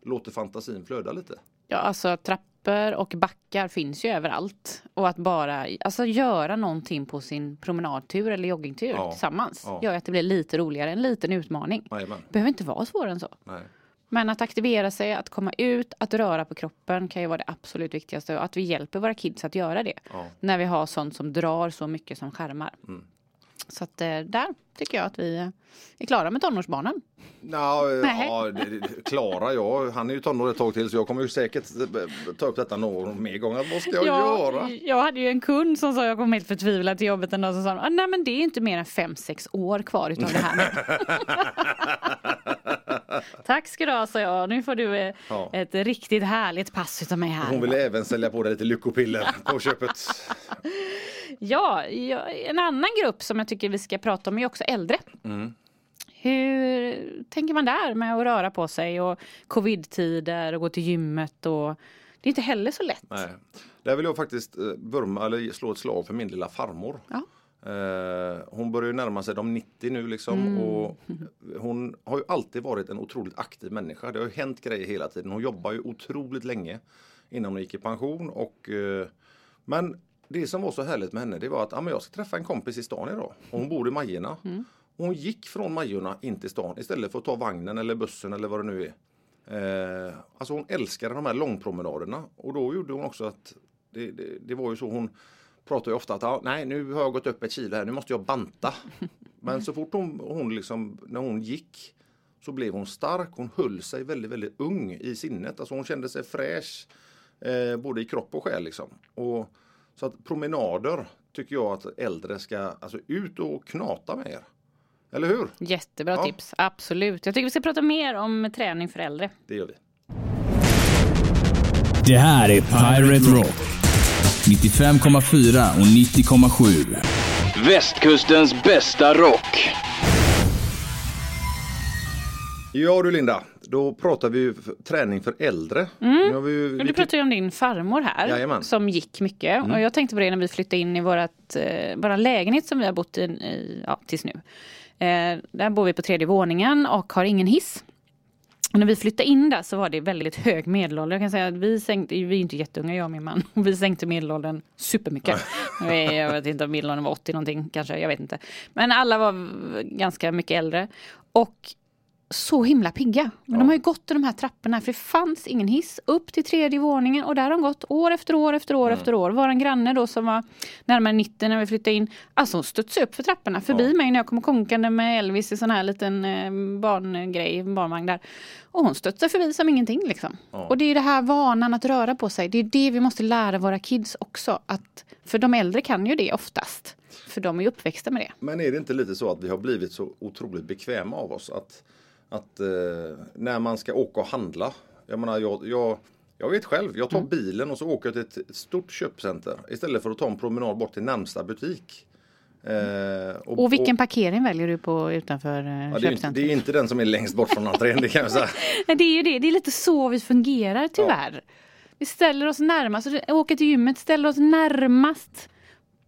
låter fantasin flöda lite. Ja, alltså trappor och backar finns ju överallt. Och att bara alltså, göra någonting på sin promenadtur eller joggingtur Ja. tillsammans Ja. gör att det blir lite roligare, en liten utmaning. Jajamän. behöver inte vara svårare än så. Nej. Men att aktivera sig, att komma ut, att röra på kroppen kan ju vara det absolut viktigaste. Och att vi hjälper våra kids att göra det. Ja. När vi har sånt som drar så mycket som skärmar. Så att eh, där tycker jag att vi eh, är klara med tonårsbarnen. Nå, Nej. ja, det- det- Klara, ja, han är ju tonår ett tag till så jag kommer ju säkert eh, ta upp detta någon mer gång. Vad ska jag göra? jag hade ju en kund som sa, jag kom helt förtvivlad till jobbet en dag, som sa ah, nej men det är inte mer än fem sex år kvar utav det här. Tack ska du ha, sa jag. Nu får du eh, Ja. ett riktigt härligt pass utav mig här. Hon ville även sälja på dig lite lyckopiller på köpet. Ja, ja, en annan grupp som jag tycker vi ska prata om är också äldre. Mm. Hur tänker man där med att röra på sig och covid-tider och gå till gymmet och det är inte heller så lätt. Nej. Där vill jag faktiskt eh, vurma, eller slå ett slag för min lilla farmor. Ja. Eh, hon börjar ju närma sig de 90 nu liksom Mm. och hon har ju alltid varit en otroligt aktiv människa. Det har ju hänt grejer hela tiden. Hon jobbar ju otroligt länge innan hon gick i pension och eh, men det som var så härligt med henne det var att ah, men jag ska träffa en kompis i stan idag och hon bor i Majorna. Mm. Hon gick från Majorna in till stan istället för att ta vagnen eller bussen eller vad det nu är. Eh, alltså hon älskade de här långpromenaderna och då gjorde hon också att det, det, det var ju så hon pratar ju ofta att ah, nej nu har jag gått upp ett kilo här, nu måste jag banta. Men så fort hon, hon liksom, när hon gick så blev hon stark, hon höll sig väldigt, väldigt ung i sinnet. Alltså hon kände sig fräsch eh, både i kropp och själ liksom. Och, så att promenader tycker jag att äldre ska alltså, ut och knata med er. Eller hur? Jättebra Ja. tips, absolut. Jag tycker vi ska prata mer om träning för äldre. Det gör vi. Det här är Pirate Rock. 95,4 och 90,7. Västkustens bästa rock. Ja du Linda, då pratar vi ju träning för äldre. Nu har vi ju, Du pratar ju om din farmor här Jajamän. som gick mycket. Och jag tänkte på det när vi flyttade in i vårat, eh, våra lägenhet som vi har bott i, i ja, tills nu. Eh, där bor vi på tredje våningen och har ingen hiss. Och när vi flyttade in där så var det väldigt hög medelålder. Jag kan säga att vi sänkte, vi är inte jätteunga jag och min man. Och vi sänkte medelåldern supermycket. Jag vet inte om medelåldern var 80 någonting kanske, jag vet inte. Men alla var ganska mycket äldre. Och så himla pigga. Men de har ju gått i de här trapporna för det fanns ingen hiss upp till tredje våningen och där har de gått år efter år efter år efter år. Våran granne då som var närmare 90 när vi flyttade in, alltså hon studsade upp för trapporna förbi mig när jag kom konkande med Elvis i sån här liten eh, barngrej, barnvagn där. Och hon studsade förbi som ingenting liksom. Och det är det här vanan att röra på sig, det är det vi måste lära våra kids också. Att, för de äldre kan ju det oftast. För de är uppväxta med det. Men är det inte lite så att vi har blivit så otroligt bekväma av oss att, att eh, när man ska åka och handla. Jag menar jag, jag, jag vet själv, jag tar Mm. bilen och så åker jag till ett stort köpcenter istället för att ta en promenad bort till närmsta butik. Eh, Och vilken parkering väljer du på utanför eh, ja, det, är, inte- det är inte den som är längst bort från entrén, det kan jag säga. Nej, det är ju det. Det är lite så vi fungerar tyvärr. Vi ställer oss närmast, åker till gymmet, ställer oss närmast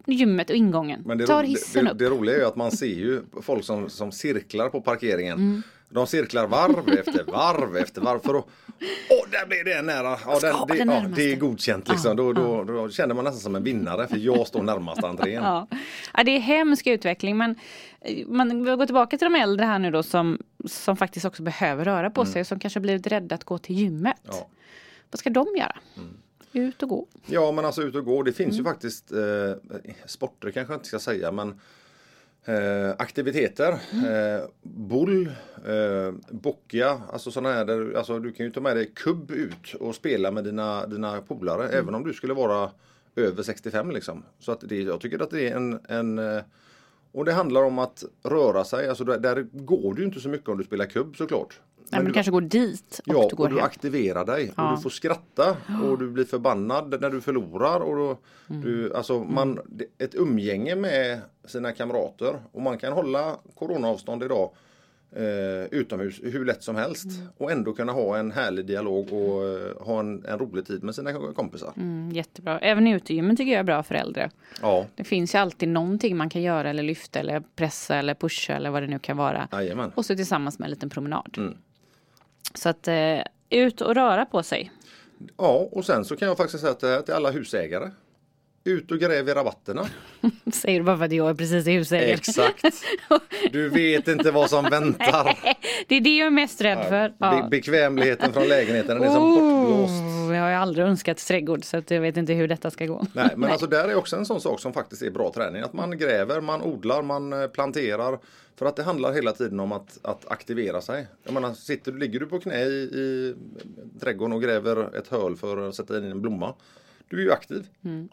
gymmet och ingången. Men det, Tar hissen det, upp. det roliga är ju att man ser ju folk som, som cirklar på parkeringen. Mm. De cirklar varv efter varv efter varv för att Åh, där blev det nära! Ja, den, det, den ja, det är godkänt liksom. Då, då, då känner man nästan som en vinnare för jag står närmast entrén. Ja. ja, det är hemsk utveckling men eh, man går tillbaka till de äldre här nu då som, som faktiskt också behöver röra på sig och som kanske blivit rädda att gå till gymmet. Mm. Ja. Vad ska de göra? Mm. Ut och gå. Ja men alltså ut och gå. Det finns Mm. ju faktiskt eh, sporter kanske jag inte ska säga men eh, aktiviteter. Mm. Eh, boll, eh, boccia, alltså sådana här där, alltså du kan ju ta med dig kubb ut och spela med dina, dina polare Mm. även om du skulle vara över 65 liksom. Så att det, jag tycker att det är en, en eh, och det handlar om att röra sig, alltså där, där går det ju inte så mycket om du spelar kubb såklart. Nej, men du kanske går dit och Ja, du går och du hem. aktiverar dig Ja. och du får skratta och du blir förbannad när du förlorar. Och då, Mm. du, alltså man, det- ett umgänge med sina kamrater och man kan hålla coronaavstånd idag eh, utomhus hur lätt som helst Mm. och ändå kunna ha en härlig dialog och eh, ha en, en rolig tid med sina kompisar. Mm, jättebra. Även utegymmen tycker jag är bra för äldre. Ja, Det finns ju alltid någonting man kan göra eller lyfta eller pressa eller pusha eller vad det nu kan vara. jajamän. Och så tillsammans med en liten promenad. Mm. Så att eh, ut och röra på sig. Ja, och sen så kan jag faktiskt säga eh, till alla husägare. Ut och gräv i rabatterna. Säger du bara för att jag är precis i husägare. Exakt. Du vet inte vad som väntar. Det är det jag är mest rädd för. Be Ja. bekvämligheten från lägenheten den är som bortblåst. Oh, jag har aldrig önskat trädgård så att jag vet inte hur detta ska gå. Nej, men alltså där är också en sån sak som faktiskt är bra träning. Att man gräver, man odlar, man eh, planterar. För att det handlar hela tiden om att, att aktivera sig. Jag menar, sitter, ligger du på knä i, i trädgården och gräver ett höl för att sätta in en blomma. Du är ju aktiv.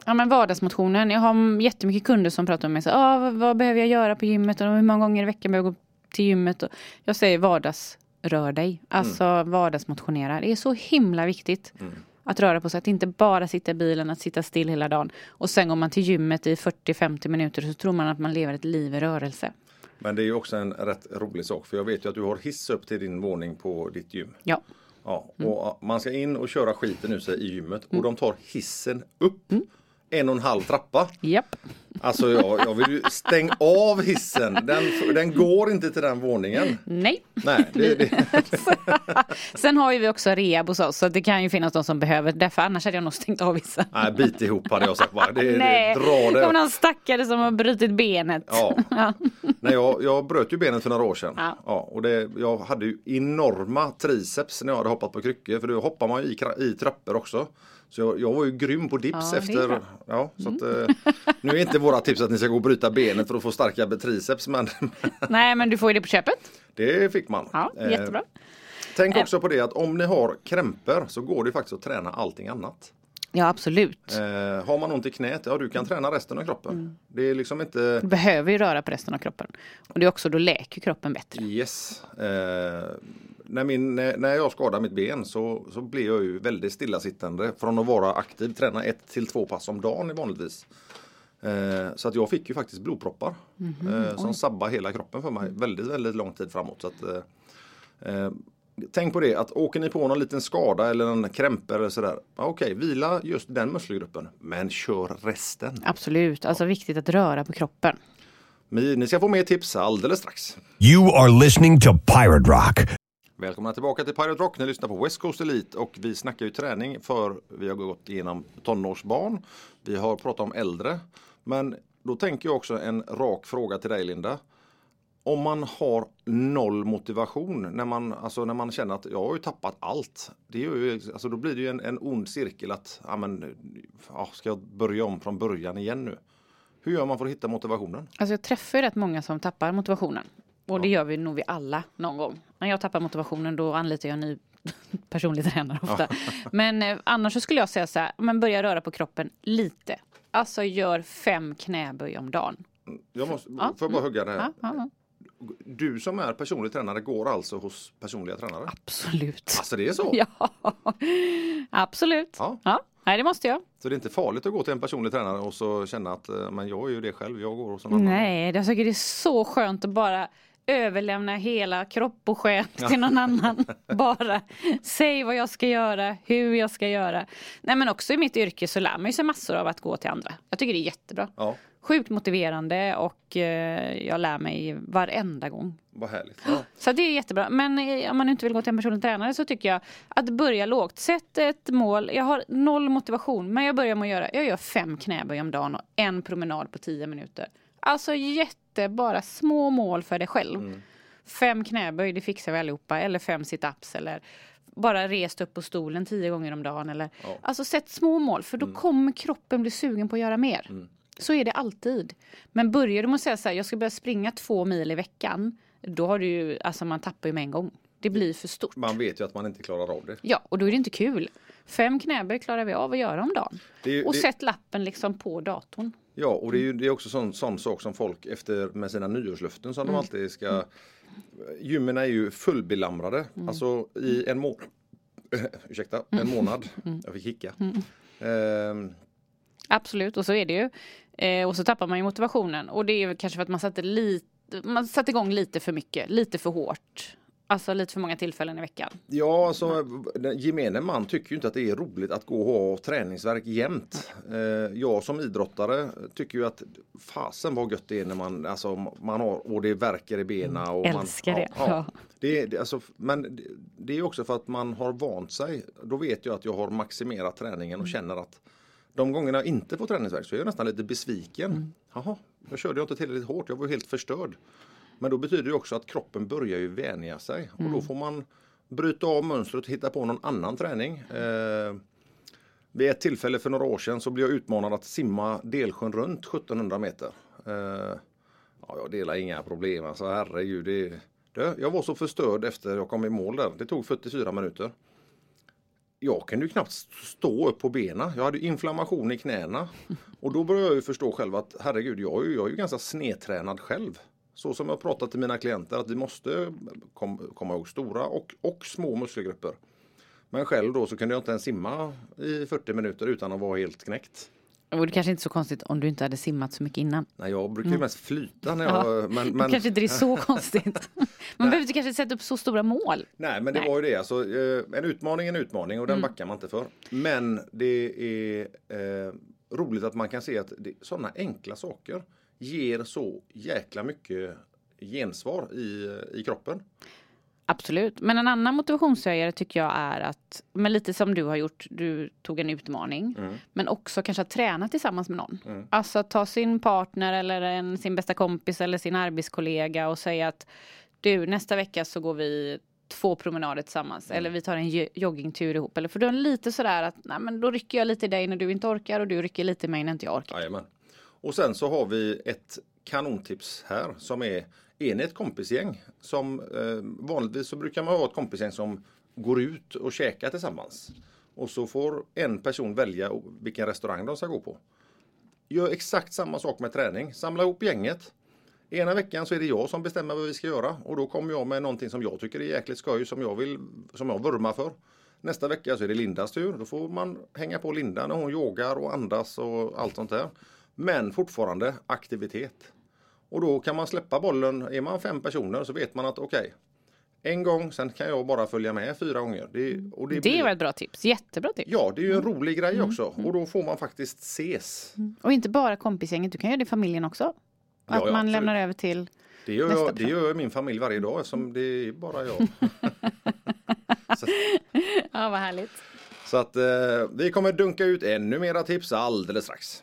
Ja men vardagsmotionen. Jag har jättemycket kunder som pratar med mig. Så, ah, vad, vad behöver jag göra på gymmet och hur många gånger i veckan behöver jag gå till gymmet? Och jag säger vardagsrör dig. Alltså vardagsmotionera. Det är så himla viktigt. Att röra på sig, att inte bara sitta i bilen, att sitta still hela dagen. Och sen går man till gymmet i 40-50 minuter så tror man att man lever ett liv i rörelse. Men det är ju också en rätt rolig sak. För jag vet ju att du har hiss upp till din våning på ditt gym. Ja. Ja, och uh, man ska in och köra skiten ur sig i gymmet. Och de tar hissen upp. En och en halv trappa. Japp. Alltså jag, jag vill ju stänga av hissen. Den, den går inte till den våningen. Nej. Nej, det, det, Sen har ju vi också rehab hos oss så det kan ju finnas de som behöver. Därför annars hade jag nog stängt av vissa. nej bit ihop hade jag sagt bara. Det, det, Nej, kommer det. någon stackare som har brutit benet. Ja. Ja. Nej, jag, jag bröt ju benet för några år sedan. Ja. och det, jag hade ju enorma triceps när jag hade hoppat på kryckor. För då hoppar man ju i, i trappor också. Så jag, jag var ju grym på dips Ja, efter. Ja, så att, eh, nu är inte våra tips att ni ska gå och bryta benet för att få starka triceps. Men Nej men du får ju det på köpet. det fick man. Ja, Eh, jättebra. Tänk också på det att om ni har krämpor så går det faktiskt att träna allting annat. Ja absolut. Eh, har man ont i knät, ja du kan träna resten av kroppen. Mm. Det är liksom inte Du behöver ju röra på resten av kroppen. Och det är också då läker kroppen bättre. Yes. Eh, när, min, när jag skadade mitt ben så, så blev jag ju väldigt stillasittande från att vara aktiv, träna ett till två pass om dagen vanligtvis. Eh, så att jag fick ju faktiskt blodproppar eh, som sabbade hela kroppen för mig väldigt, väldigt lång tid framåt. Så att, eh, eh, tänk på det att åker ni på någon liten skada eller en krämpe eller sådär. Ja, Okej, vila just den muskelgruppen men kör resten. Absolut, alltså viktigt att röra på kroppen. Ni, ni ska få mer tips alldeles strax. You are listening to Pirate Rock. Välkomna tillbaka till Pirate Rock. Ni lyssnar på West Coast Elite och vi snackar ju träning för vi har gått igenom tonårsbarn. Vi har pratat om äldre. Men då tänker jag också en rak fråga till dig Linda. Om man har noll motivation när man, alltså när man känner att jag har ju tappat allt. Det är ju, alltså då blir det ju en, en ond cirkel att ja, men, ja, ska jag börja om från början igen nu? Hur gör man för att hitta motivationen? Alltså jag träffar ju rätt många som tappar motivationen. Och det gör vi nog vi alla någon gång. När jag tappar motivationen då anlitar jag en ny personlig tränare ofta. Men eh, annars så skulle jag säga så här, men börja röra på kroppen lite. Alltså gör fem knäböj om dagen. Jag måste, Ja. får jag bara hugga det här? Ja, ja. Du som är personlig tränare går alltså hos personliga tränare? Absolut. Alltså det är så? Ja, absolut. Ja. Ja. Nej, det måste jag. Så det är inte farligt att gå till en personlig tränare och så känna att eh, men jag är ju det själv, jag går hos en annan. Nej, jag tycker det är så skönt att bara överlämna hela kropp och själ till någon annan. Bara säg vad jag ska göra, hur jag ska göra. Nej men också i mitt yrke så lär man sig massor av att gå till andra. Jag tycker det är jättebra. Ja, Sjukt motiverande och eh, jag lär mig varenda gång. vad härligt. Ja. Så det är jättebra. Men eh, om man inte vill gå till en personlig tränare så tycker jag att börja lågt. Sätt ett mål. Jag har noll motivation men jag börjar med att göra, jag gör fem knäböj om dagen och en promenad på tio minuter. Alltså jätte, bara små mål för dig själv. Fem knäböj, det fixar vi allihopa. Eller fem sit-ups eller bara rest upp på stolen tio gånger om dagen. Eller, Alltså sätt små mål för då kommer kroppen bli sugen på att göra mer. Så är det alltid. Men börjar du med att säga så här, jag ska börja springa två mil i veckan. Då har du ju, alltså man tappar ju med en gång. Det blir för stort. Man vet ju att man inte klarar av det. Ja, och då är det inte kul. Fem knäböj klarar vi av att göra om dagen. Ju- och det- sätt lappen liksom på datorn. Ja, och det är ju det är också sån, sån sak som folk efter med sina nyårslöften som de alltid ska Gymmen är ju fullbelamrade. Alltså i en månad Ursäkta, en månad. Jag fick hicka. Ehm, Absolut, och så är det ju. Eh, och så tappar man ju motivationen. Och det är ju kanske för att man satte, lite, man satte igång lite för mycket, lite för hårt. Alltså lite för många tillfällen i veckan. Ja, alltså gemene man tycker ju inte att det är roligt att gå och ha träningsverk jämt. Eh, jag som idrottare tycker ju att fasen vad gött det är när man, alltså, man har, och det verkar i benen. Och Älskar man, det. Ja, Ja. Det, det, alltså, men det, är också för att man har vant sig. Då vet jag att jag har maximerat träningen och känner att de gångerna jag inte får träningsvärk så är jag nästan lite besviken. Jaha, jag körde jag inte tillräckligt hårt, jag var helt förstörd. Men då betyder det också att kroppen börjar ju vänja sig och då får man bryta av mönstret och hitta på någon annan träning. Eh, vid ett tillfälle för några år sedan så blev jag utmanad att simma Delsjön runt 1700 meter. Eh, ja, jag delar inga problem, alltså herregud. Det, det, jag var så förstörd efter jag kom i mål där. Det tog 44 minuter. Jag kunde ju knappt stå upp på benen. Jag hade inflammation i knäna. Och då började jag ju förstå själv att herregud, jag är ju, jag är ju ganska snedtränad själv. Så som jag pratat till mina klienter att vi måste kom, komma ihåg stora och, och små muskelgrupper. Men själv då så kunde jag inte ens simma i 40 minuter utan att vara helt knäckt. Och det kanske inte är så konstigt om du inte hade simmat så mycket innan. Nej, jag brukar ju mest flyta när jag... Ja, men, men, kanske inte det är så konstigt. Man behöver inte kanske sätta upp så stora mål. Nej, men det Nej. var ju det. Alltså, eh, en utmaning är en utmaning och den backar man inte för. Men det är eh, roligt att man kan se att det, sådana enkla saker ger så jäkla mycket gensvar i, i kroppen. Absolut. Men en annan motivationshöjare tycker jag är att, men lite som du har gjort, du tog en utmaning. Men också kanske att träna tillsammans med någon. Alltså att ta sin partner eller en, sin bästa kompis eller sin arbetskollega och säga att du nästa vecka så går vi två promenader tillsammans eller vi tar en jo- joggingtur ihop. Eller för då är lite sådär att nej, men då rycker jag lite i dig när du inte orkar och du rycker lite i mig när inte jag orkar. Jajamän. Och sen så har vi ett kanontips här som är är ni ett kompisgäng som eh, vanligtvis så brukar man ha ett kompisgäng som går ut och käkar tillsammans. Och så får en person välja vilken restaurang de ska gå på. Gör exakt samma sak med träning. Samla ihop gänget. Ena veckan så är det jag som bestämmer vad vi ska göra och då kommer jag med någonting som jag tycker är jäkligt skoj som jag vill, som jag vurmar för. Nästa vecka så är det Lindas tur. Då får man hänga på Linda när hon yogar och andas och allt sånt där. Men fortfarande aktivitet. Och då kan man släppa bollen. Är man fem personer så vet man att okej, en gång, sen kan jag bara följa med fyra gånger. Det, och Det blir- var ett bra tips, jättebra tips. Ja, det är ju en rolig grej också. Och då får man faktiskt ses. Och inte bara kompisgänget, du kan göra det i familjen också. Att Ja, ja, man lämnar över till Det gör, Nästa jag, det person. gör min familj varje dag eftersom det är bara jag. Ja, vad härligt. så att eh, vi kommer dunka ut ännu mera tips alldeles strax.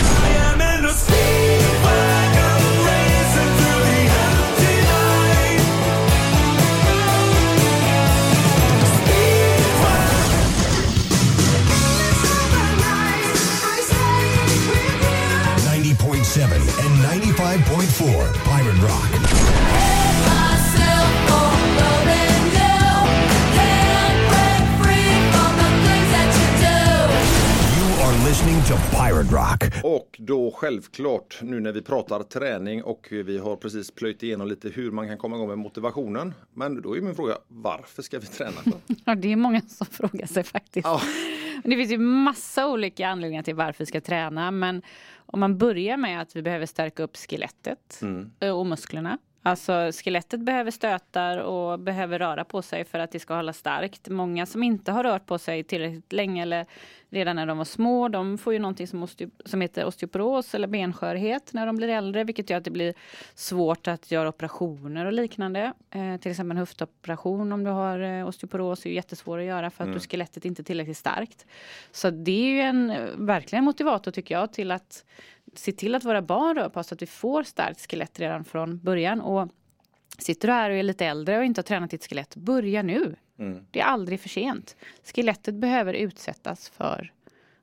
four. Pirate Rock. To Pirate Rock. Och då självklart nu när vi pratar träning och vi har precis plöjt igenom lite hur man kan komma igång med motivationen. Men då är min fråga, varför ska vi träna? Ja, det är många som frågar sig faktiskt. Ja. Det finns ju massa olika anledningar till varför vi ska träna. Men om man börjar med att vi behöver stärka upp skelettet eh, och musklerna. Alltså skelettet behöver stötar och behöver röra på sig för att det ska hålla starkt. Många som inte har rört på sig tillräckligt länge eller redan när de var små, de får ju någonting som, som heter osteoporos eller benskörhet när de blir äldre, vilket gör att det blir svårt att göra operationer och liknande. Eh, till exempel en höftoperation om du har eh, osteoporos är ju jättesvår att göra för att du skelettet inte är tillräckligt starkt. Så det är ju en eh, verkligen motivator tycker jag till att se till att våra barn rör på sig att vi får starkt skelett redan från början. Och Sitter du här och är lite äldre och inte har tränat ditt skelett, börja nu. Det är aldrig för sent. Skelettet behöver utsättas för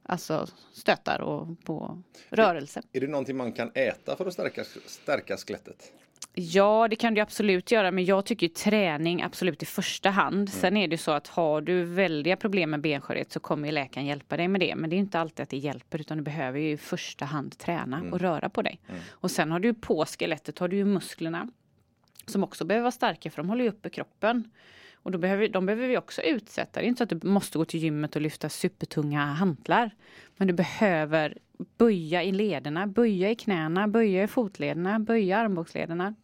alltså, stötar och på rörelse. Är det någonting man kan äta för att stärka, stärka skelettet? Ja, det kan du absolut göra, men jag tycker träning absolut i första hand. Sen är det så att har du väldiga problem med benskörhet så kommer läkaren hjälpa dig med det. Men det är inte alltid att det hjälper, utan du behöver ju i första hand träna och röra på dig. Och sen har du på skelettet har du musklerna som också behöver vara starka, för de håller ju uppe kroppen. Och då behöver, de behöver vi också utsätta. Det är inte så att du måste gå till gymmet och lyfta supertunga hantlar. Men du behöver böja i lederna, böja i knäna, böja i fotlederna, böja i armbågslederna.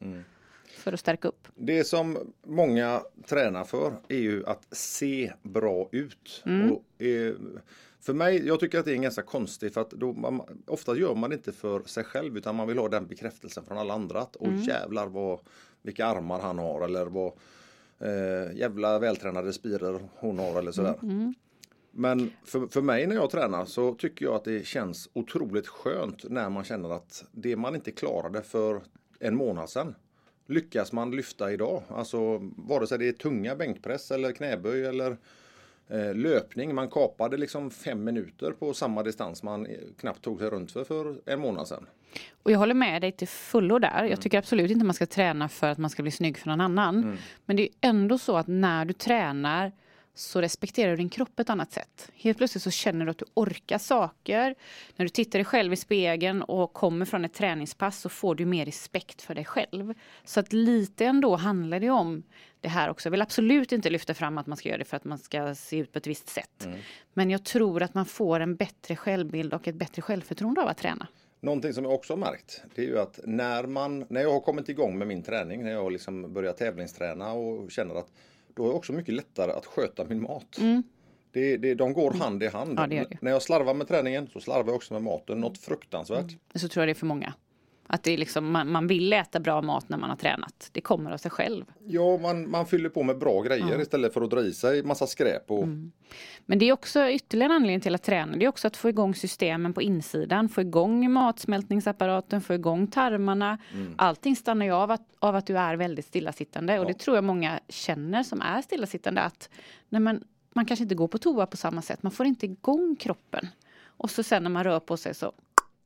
för att stärka upp. Det som många tränar för är ju att se bra ut. Mm. Och, eh, för mig, jag tycker att det är ganska konstigt för att man, ofta gör man det inte för sig själv utan man vill ha den bekräftelsen från alla andra. Att Mm. oj jävlar vad, vilka armar han har eller vad eh, jävla vältränade spirer hon har eller sådär. Mm. Men för, för mig när jag tränar så tycker jag att det känns otroligt skönt när man känner att det man inte klarade för en månad sedan lyckas man lyfta idag. Alltså vare sig det är tunga bänkpress eller knäböj eller löpning. Man kapade liksom fem minuter på samma distans man eh, knappt tog sig runt för för en månad sedan. Och jag håller med dig till fullo där. Mm. Jag tycker absolut inte man ska träna för att man ska bli snygg för någon annan. Mm. Men det är ändå så att när du tränar så respekterar du din kropp på ett annat sätt. Helt plötsligt så känner du att du orkar saker. När du tittar dig själv i spegeln och kommer från ett träningspass så får du mer respekt för dig själv. Så att lite ändå handlar det om det här också. Jag vill absolut inte lyfta fram att man ska göra det för att man ska se ut på ett visst sätt. Men jag tror att man får en bättre självbild och ett bättre självförtroende av att träna. Någonting som jag också har märkt det är ju att när, man, när jag har kommit igång med min träning, när jag liksom börjar tävlingsträna och känner att då är det också mycket lättare att sköta min mat. Det, det, de går hand i hand. Mm. Ja, det det. När jag slarvar med träningen så slarvar jag också med maten. Något fruktansvärt. Så tror jag det är för många. Att det är liksom, man, man vill äta bra mat när man har tränat. Det kommer av sig själv. Ja, man, man fyller på med bra grejer istället för att dra i sig massa skräp. Och, Mm. Men det är också ytterligare en anledning till att träna. Det är också att få igång systemen på insidan. Få igång matsmältningsapparaten, få igång tarmarna. Allting stannar ju av att, av att du är väldigt stillasittande. Och det tror jag många känner som är stillasittande. Att nej men, man kanske inte går på toa på samma sätt. Man får inte igång kroppen. Och så sen när man rör på sig så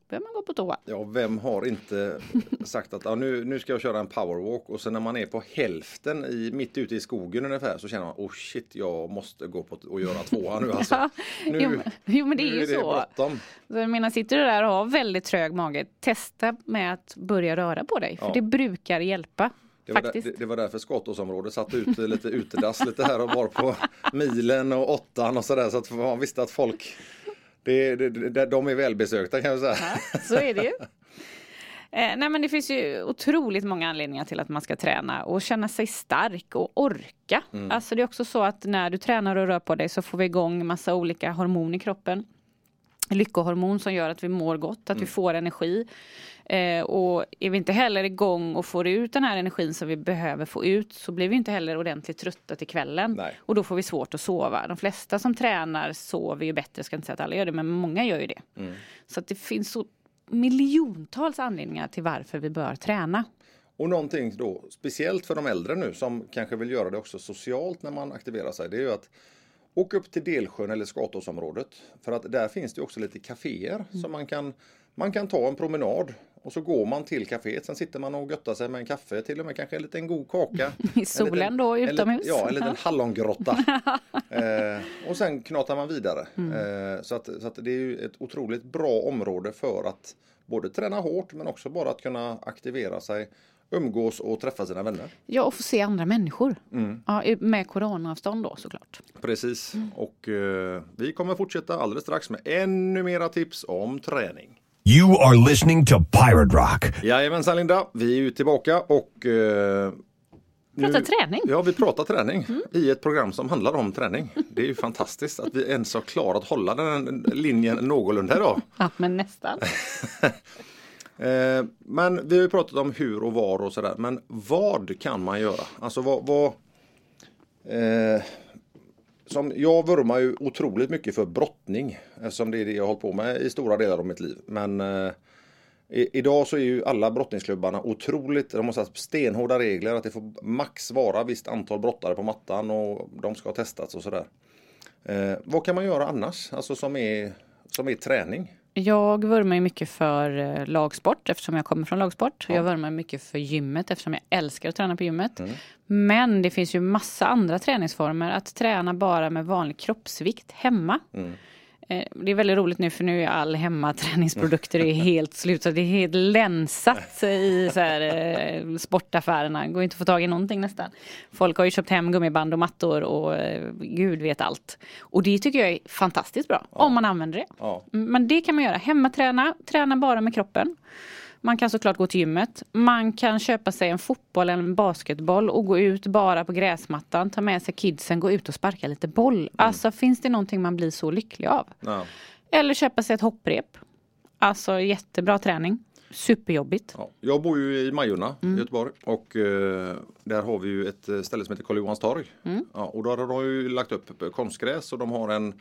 behöver man gå på toa. Ja, vem har inte sagt att ja, nu, nu ska jag köra en powerwalk och sen när man är på hälften i, mitt ute i skogen ungefär så känner man oh shit jag måste gå på och göra tvåa nu alltså. Ja, Nu, jo, men- jo men det är ju är det så. bråttom. Så jag menar, sitter du där och har väldigt trög mage, testa med att börja röra på dig. För Ja. det brukar hjälpa. Det var, där, det, det var därför skottåsområdet satt ut lite utedass lite här och var på milen och åttan och sådär så att man visste att folk det, det, de är välbesökta kan jag säga. Så är det ju. Eh, nej men det finns ju otroligt många anledningar till att man ska träna och känna sig stark och orka. Mm. Alltså det är också så att när du tränar och rör på dig så får vi igång massa olika hormoner i kroppen. Lyckohormon som gör att vi mår gott, att Mm. vi får energi. Eh, och är vi inte heller igång och får ut den här energin som vi behöver få ut så blir vi inte heller ordentligt trötta till kvällen. Nej. Och då får vi svårt att sova. De flesta som tränar sover ju bättre, jag ska inte säga att alla gör det, men många gör ju det. Mm. Så att det finns så miljontals anledningar till varför vi bör träna. Och någonting då speciellt för de äldre nu som kanske vill göra det också socialt när man aktiverar sig. Det är ju att åka upp till Delsjön eller Skatåsområdet. För att där finns det också lite kaféer som man kan man kan ta en promenad och så går man till kaféet. Sen sitter man och göttar sig med en kaffe, till och med kanske en liten god kaka. I solen En liten- då, en utomhus. Ja, en liten hallongrotta. eh, och sen knatar man vidare. Mm. Eh, så att, så att det är ett otroligt bra område för att både träna hårt men också bara att kunna aktivera sig, umgås och träffa sina vänner. Ja, och få se andra människor. Mm. Ja, med coronaavstånd då såklart. Precis. Och eh, vi kommer fortsätta alldeles strax med ännu mera tips om träning. You are listening to Pirate Rock. Jajamensan Linda, vi är ju tillbaka och eh, Prata träning. Ja, vi pratar träning i ett program som handlar om träning. Det är ju fantastiskt att vi ens har klarat att hålla den linjen någorlunda idag. Ja, men nästan. Eh, men vi har ju pratat om hur och var och sådär. Men vad kan man göra? Alltså vad... vad eh, som jag vurmar ju otroligt mycket för brottning. Eftersom det är det jag har hållit på med i stora delar av mitt liv. Men eh, i, idag så är ju alla brottningsklubbarna otroligt, de måste ha stenhårda regler att det får max vara visst antal brottare på mattan och de ska ha testats och sådär. Eh, vad kan man göra annars? Alltså som är, som är träning? Jag vurmar ju mycket för eh, lagsport eftersom jag kommer från lagsport. Jag vurmar mycket för gymmet eftersom jag älskar att träna på gymmet. Men det finns ju massa andra träningsformer. Att träna bara med vanlig kroppsvikt hemma. Eh, Det är väldigt roligt nu för nu är all hemmaträningsprodukter är helt slut. Så det är helt länsat i så här, eh, sportaffärerna. Går inte att få tag i någonting nästan. Folk har ju köpt hem gummiband och mattor och eh, gud vet allt. Och det tycker jag är fantastiskt bra. Om man använder det. Ja. Men det kan man göra. Hemmaträna, träna bara med kroppen. Man kan såklart gå till gymmet. Man kan köpa sig en fotboll eller en basketboll och gå ut bara på gräsmattan, ta med sig kidsen, gå ut och sparka lite boll. Alltså finns det någonting man blir så lycklig av? Ja. Eller köpa sig ett hopprep. Alltså jättebra träning. Superjobbigt. Ja, jag bor ju i Majorna Mm. i Göteborg och eh, där har vi ju ett ställe som heter Karl Johans torg. Mm. Ja, och då har de ju lagt upp konstgräs och de har en,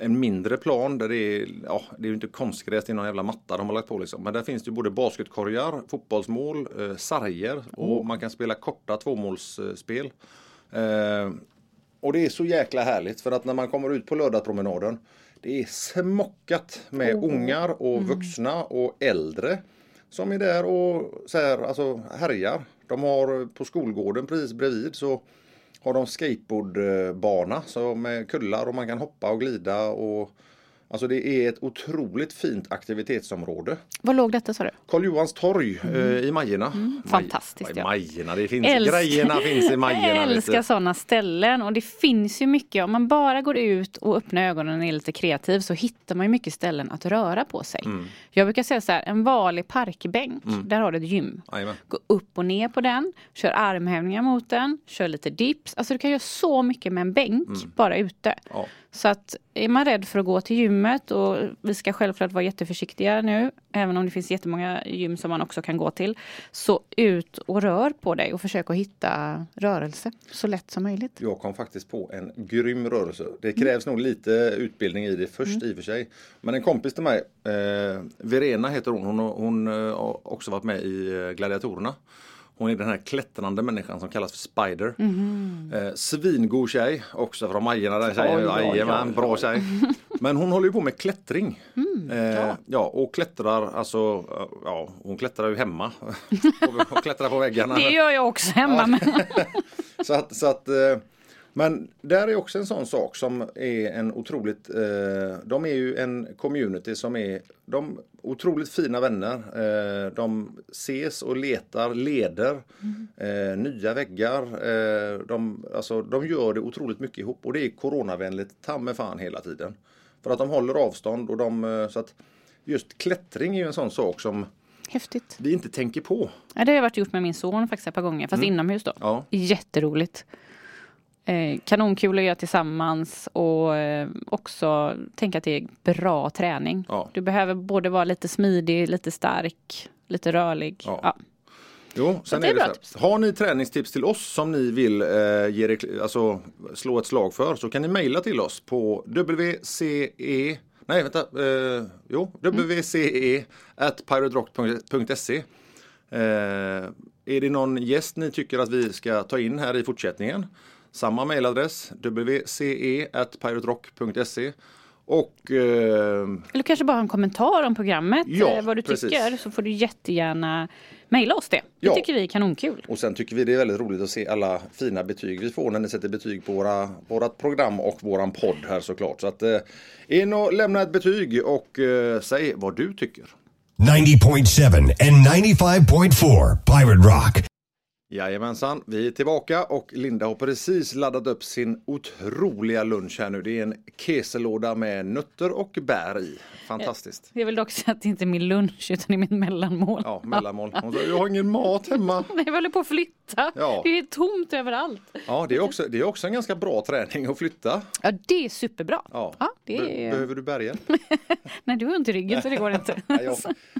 en mindre plan där det är, ja det är ju inte konstgräs, det är någon jävla matta de har lagt på liksom. Men där finns det ju både basketkorgar, fotbollsmål, eh, sarger och man kan spela korta tvåmålsspel. Eh, och det är så jäkla härligt för att när man kommer ut på lördagspromenaden det är smockat med ungar och vuxna och äldre som är där och så här, alltså härjar. De har på skolgården precis bredvid så har de skateboardbana så med kullar och man kan hoppa och glida och Alltså det är ett otroligt fint aktivitetsområde. Var låg detta sa du? Karl Johans torg eh, i Majorna. Maj- Mm. Fantastiskt, Maj- ja. Majorna, det finns, Älsk- grejerna finns i Majorna. Jag älskar sådana ställen och det finns ju mycket. Om man bara går ut och öppnar ögonen och är lite kreativ så hittar man ju mycket ställen att röra på sig. Mm. Jag brukar säga så här, en vanlig parkbänk, där har du ett gym. Jajamän. Gå upp och ner på den, kör armhävningar mot den, kör lite dips. Alltså du kan göra så mycket med en bänk bara ute. Mm. Ja. Så att är man rädd för att gå till gymmet och vi ska självklart vara jätteförsiktiga nu, även om det finns jättemånga gym som man också kan gå till. Så ut och rör på dig och försök att hitta rörelse så lätt som möjligt. Jag kom faktiskt på en grym rörelse. Det krävs nog lite utbildning i det först i och för sig. Men en kompis till mig, eh, Verena heter hon, hon, hon eh, har också varit med i eh, Gladiatorerna. Hon är den här klättrande människan som kallas för Spider. Eh, svingod tjej, också från Majorna den tjejen. Jajamän, bra tjej. Men hon håller ju på med klättring. eh, ja. och klättrar, alltså, eh, ja, hon klättrar ju hemma. och klättrar på väggarna. Det gör jag också hemma. Så att, så att, eh, men där är också en sån sak som är en otroligt, eh, de är ju en community som är, de otroligt fina vänner. Eh, de ses och letar leder, eh, nya väggar. Eh, de, alltså, de gör det otroligt mycket ihop och det är coronavänligt ta med fan hela tiden. För att de håller avstånd och de, eh, så att just klättring är ju en sån sak som Häftigt. vi inte tänker på. Ja, det har jag varit gjort med min son faktiskt ett par gånger, fast inomhus då. Ja. Jätteroligt. Eh, kanonkul att göra tillsammans och eh, också tänka att det är bra träning. Ja. Du behöver både vara lite smidig, lite stark, lite rörlig. Ja. Ja. Jo, sen det är är det så här. Har ni träningstips till oss som ni vill eh, ge, alltså, slå ett slag för så kan ni mejla till oss på wce Nej vänta, eh, jo, wce at eh, Är det någon gäst ni tycker att vi ska ta in här i fortsättningen? Samma mejladress, wce at piraterock.se och eh, Eller kanske bara en kommentar om programmet, Ja, eh, vad du precis. tycker, så får du jättegärna mejla oss det. Det Ja. tycker vi är kanonkul. Och sen tycker vi det är väldigt roligt att se alla fina betyg vi får när ni sätter betyg på våra, vårat program och våran podd här såklart. Så att eh, in och lämna ett betyg och eh, säg vad du tycker. 90.7 and 95.4 Pirate Rock. Jajamensan, vi är tillbaka och Linda har precis laddat upp sin otroliga lunch här nu. Det är en keselåda med nötter och bär i. Fantastiskt. Jag vill dock säga att det inte är min lunch utan det är mitt mellanmål. Ja, mellanmål. Hon sa, jag har ingen mat hemma. Nej, Jag håller på att flytta. Ja. Det är tomt överallt. Ja, det är också, det är också en ganska bra träning att flytta. Ja, det är superbra. Ja. det Be- är... Behöver du bärga? Nej, du har ont i ryggen så det går inte. Nej, jag,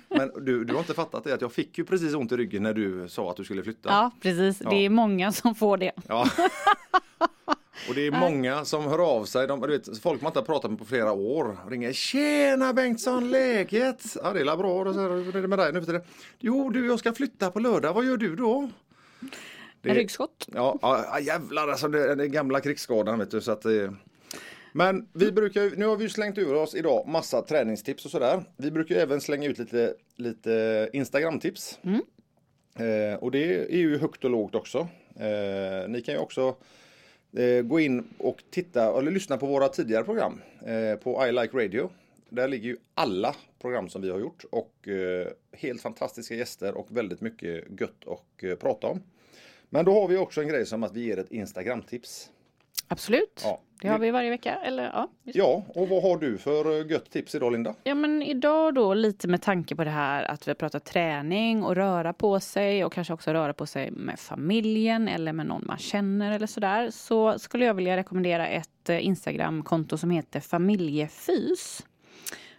men du, du har inte fattat det att jag fick ju precis ont i ryggen när du sa att du skulle flytta. Ja, precis. Det är många som får det. Ja. Och det är många som hör av sig. De, du vet, folk man inte har pratat med på flera år ringer. Tjena Bengtsson, läget? Ja det är bra. Hur är det med dig nu för tiden? Jo du, jag ska flytta på lördag. Vad gör du då? Det- ryggskott. Ja, ja ja, jävlar alltså det, den gamla krigsskadan vet du. Så att, eh. Men vi brukar, nu har vi slängt ur oss idag massa träningstips och sådär. Vi brukar även slänga ut lite, lite Instagram-tips. Eh, och det är ju högt och lågt också. Eh, ni kan ju också eh, gå in och titta eller lyssna på våra tidigare program eh, på I Like Radio. Där ligger ju alla program som vi har gjort och eh, helt fantastiska gäster och väldigt mycket gött att eh, prata om. Men då har vi också en grej som att vi ger ett Instagram-tips. Absolut. Ja. Det har vi varje vecka. Eller, ja. Ja, och vad har du för eh, gött tips idag Linda? ja, men idag då lite med tanke på det här att vi har pratat träning och röra på sig och kanske också röra på sig med familjen eller med någon man känner eller sådär. Så skulle jag vilja rekommendera ett eh, Instagramkonto som heter Familjefys.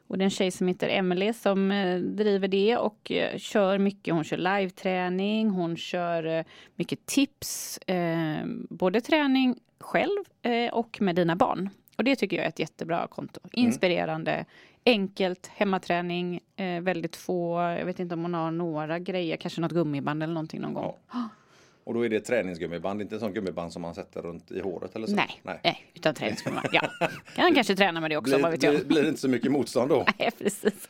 Och det är en tjej som heter Emelie som eh, driver det och kör mycket. Hon kör live-träning, hon kör mycket tips. Eh, både träning själv eh, och med dina barn. Och det tycker jag är ett jättebra konto. Inspirerande, enkelt, hemmaträning, eh, väldigt få, jag vet inte om hon har några grejer, kanske något gummiband eller någonting någon gång. Och då är det träningsgummiband, inte en sån gummiband som man sätter runt i håret eller så? Nej, nej. utan träningsgummiband. Ja. Kan kanske träna med det också, Blir, vad vet jag. blir, blir det inte så mycket motstånd då? Nej, precis.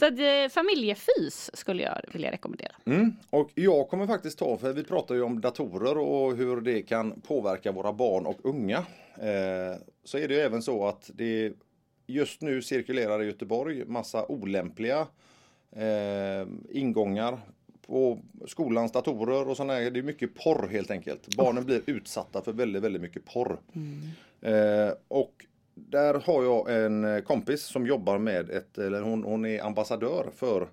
Så att, eh, familjefys skulle jag vilja rekommendera. Mm. Och jag kommer faktiskt ta, för vi pratar ju om datorer och hur det kan påverka våra barn och unga. Eh, så är det ju även så att det just nu cirkulerar i Göteborg massa olämpliga eh, ingångar på skolans datorer och sådana. Det är mycket porr helt enkelt. Barnen blir utsatta för väldigt, väldigt mycket porr. Eh, och där har jag en eh, kompis som jobbar med ett, eller hon, hon är ambassadör för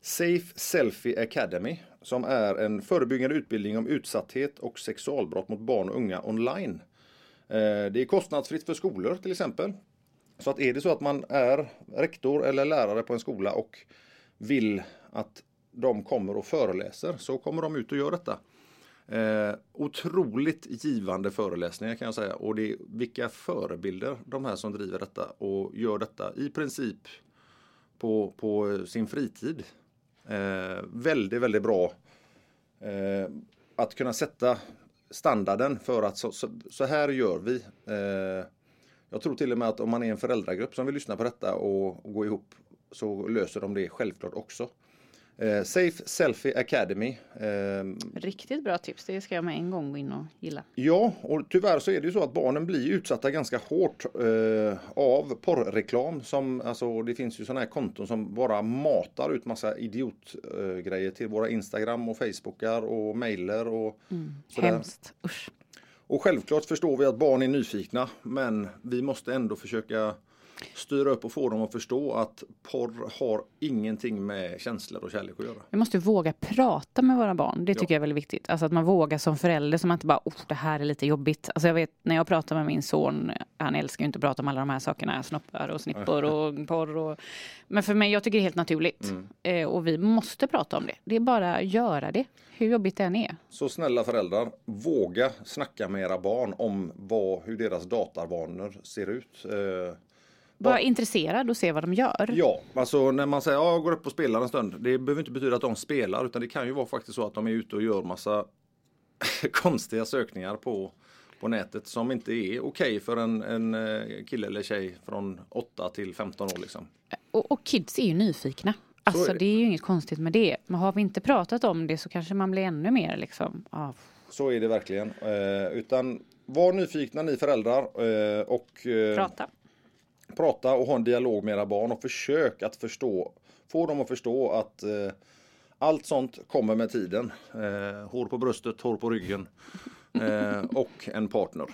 Safe Selfie Academy som är en förebyggande utbildning om utsatthet och sexualbrott mot barn och unga online. Eh, det är kostnadsfritt för skolor till exempel. Så att är det så att man är rektor eller lärare på en skola och vill att de kommer och föreläser så kommer de ut och gör detta. Eh, otroligt givande föreläsningar kan jag säga och det är vilka förebilder de här som driver detta och gör detta i princip på, på sin fritid. Eh, väldigt, väldigt bra eh, att kunna sätta standarden för att så, så, så här gör vi. Eh, jag tror till och med att om man är en föräldragrupp som vill lyssna på detta och, och gå ihop så löser de det självklart också. Eh, Safe Selfie Academy. Eh, Riktigt bra tips. Det ska jag med en gång gå in och gilla. Ja, och tyvärr så är det ju så att barnen blir utsatta ganska hårt eh, av porrreklam. Som, alltså, det finns ju sådana här konton som bara matar ut massa idiotgrejer grejer till våra Instagram och Facebookar och mailer och sådär. Hemskt. Usch. Och självklart förstår vi att barn är nyfikna men vi måste ändå försöka styra upp och få dem att förstå att porr har ingenting med känslor och kärlek att göra. Vi måste våga prata med våra barn. Det tycker jag är väldigt viktigt. Alltså att man vågar som förälder, så man inte bara, oh, det här är lite jobbigt. Alltså jag vet när jag pratar med min son, han älskar ju inte att prata om alla de här sakerna, snoppar och snippor och porr. Och... Men för mig, jag tycker det är helt naturligt. Eh, och vi måste prata om det. Det är bara att göra det, hur jobbigt det än är. Så snälla föräldrar, våga snacka med era barn om vad, hur deras datarvanor ser ut. Eh, Var intresserad och se vad de gör. Ja, alltså när man säger ja, jag går upp och spelar en stund. Det behöver inte betyda att de spelar utan det kan ju vara faktiskt så att de är ute och gör massa konstiga sökningar på, på nätet som inte är okej för en, en eh, kille eller tjej från 8 till 15 år liksom. Och, och kids är ju nyfikna. Alltså är det. det. är ju inget konstigt med det. Men har vi inte pratat om det så kanske man blir ännu mer liksom, ah, Så är det verkligen. Eh, utan var nyfikna ni föräldrar eh, och eh, prata prata och ha en dialog med era barn och försök att förstå, få dem att förstå att eh, allt sånt kommer med tiden. Eh, hår på bröstet, hår på ryggen eh, och en partner.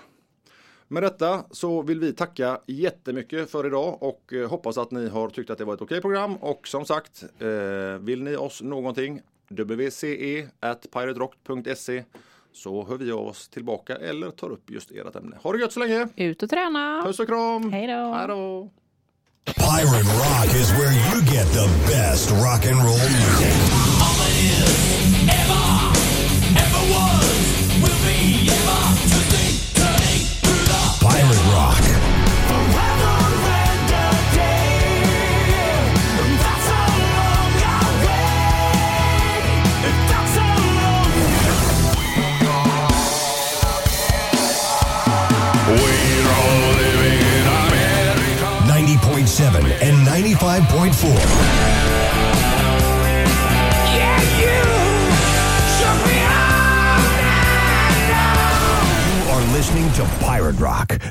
Med detta så vill vi tacka jättemycket för idag och eh, hoppas att ni har tyckt att det var ett okej program och som sagt eh, vill ni oss någonting wce at piraterock.se så hör vi av oss tillbaka eller tar upp just ert ämne. Ha det gött så länge! Ut och träna! Puss och kram! Hej då. Hej då! Pirate Rock is where you get the best rock and roll music. Five point four. You are listening to Pirate Rock,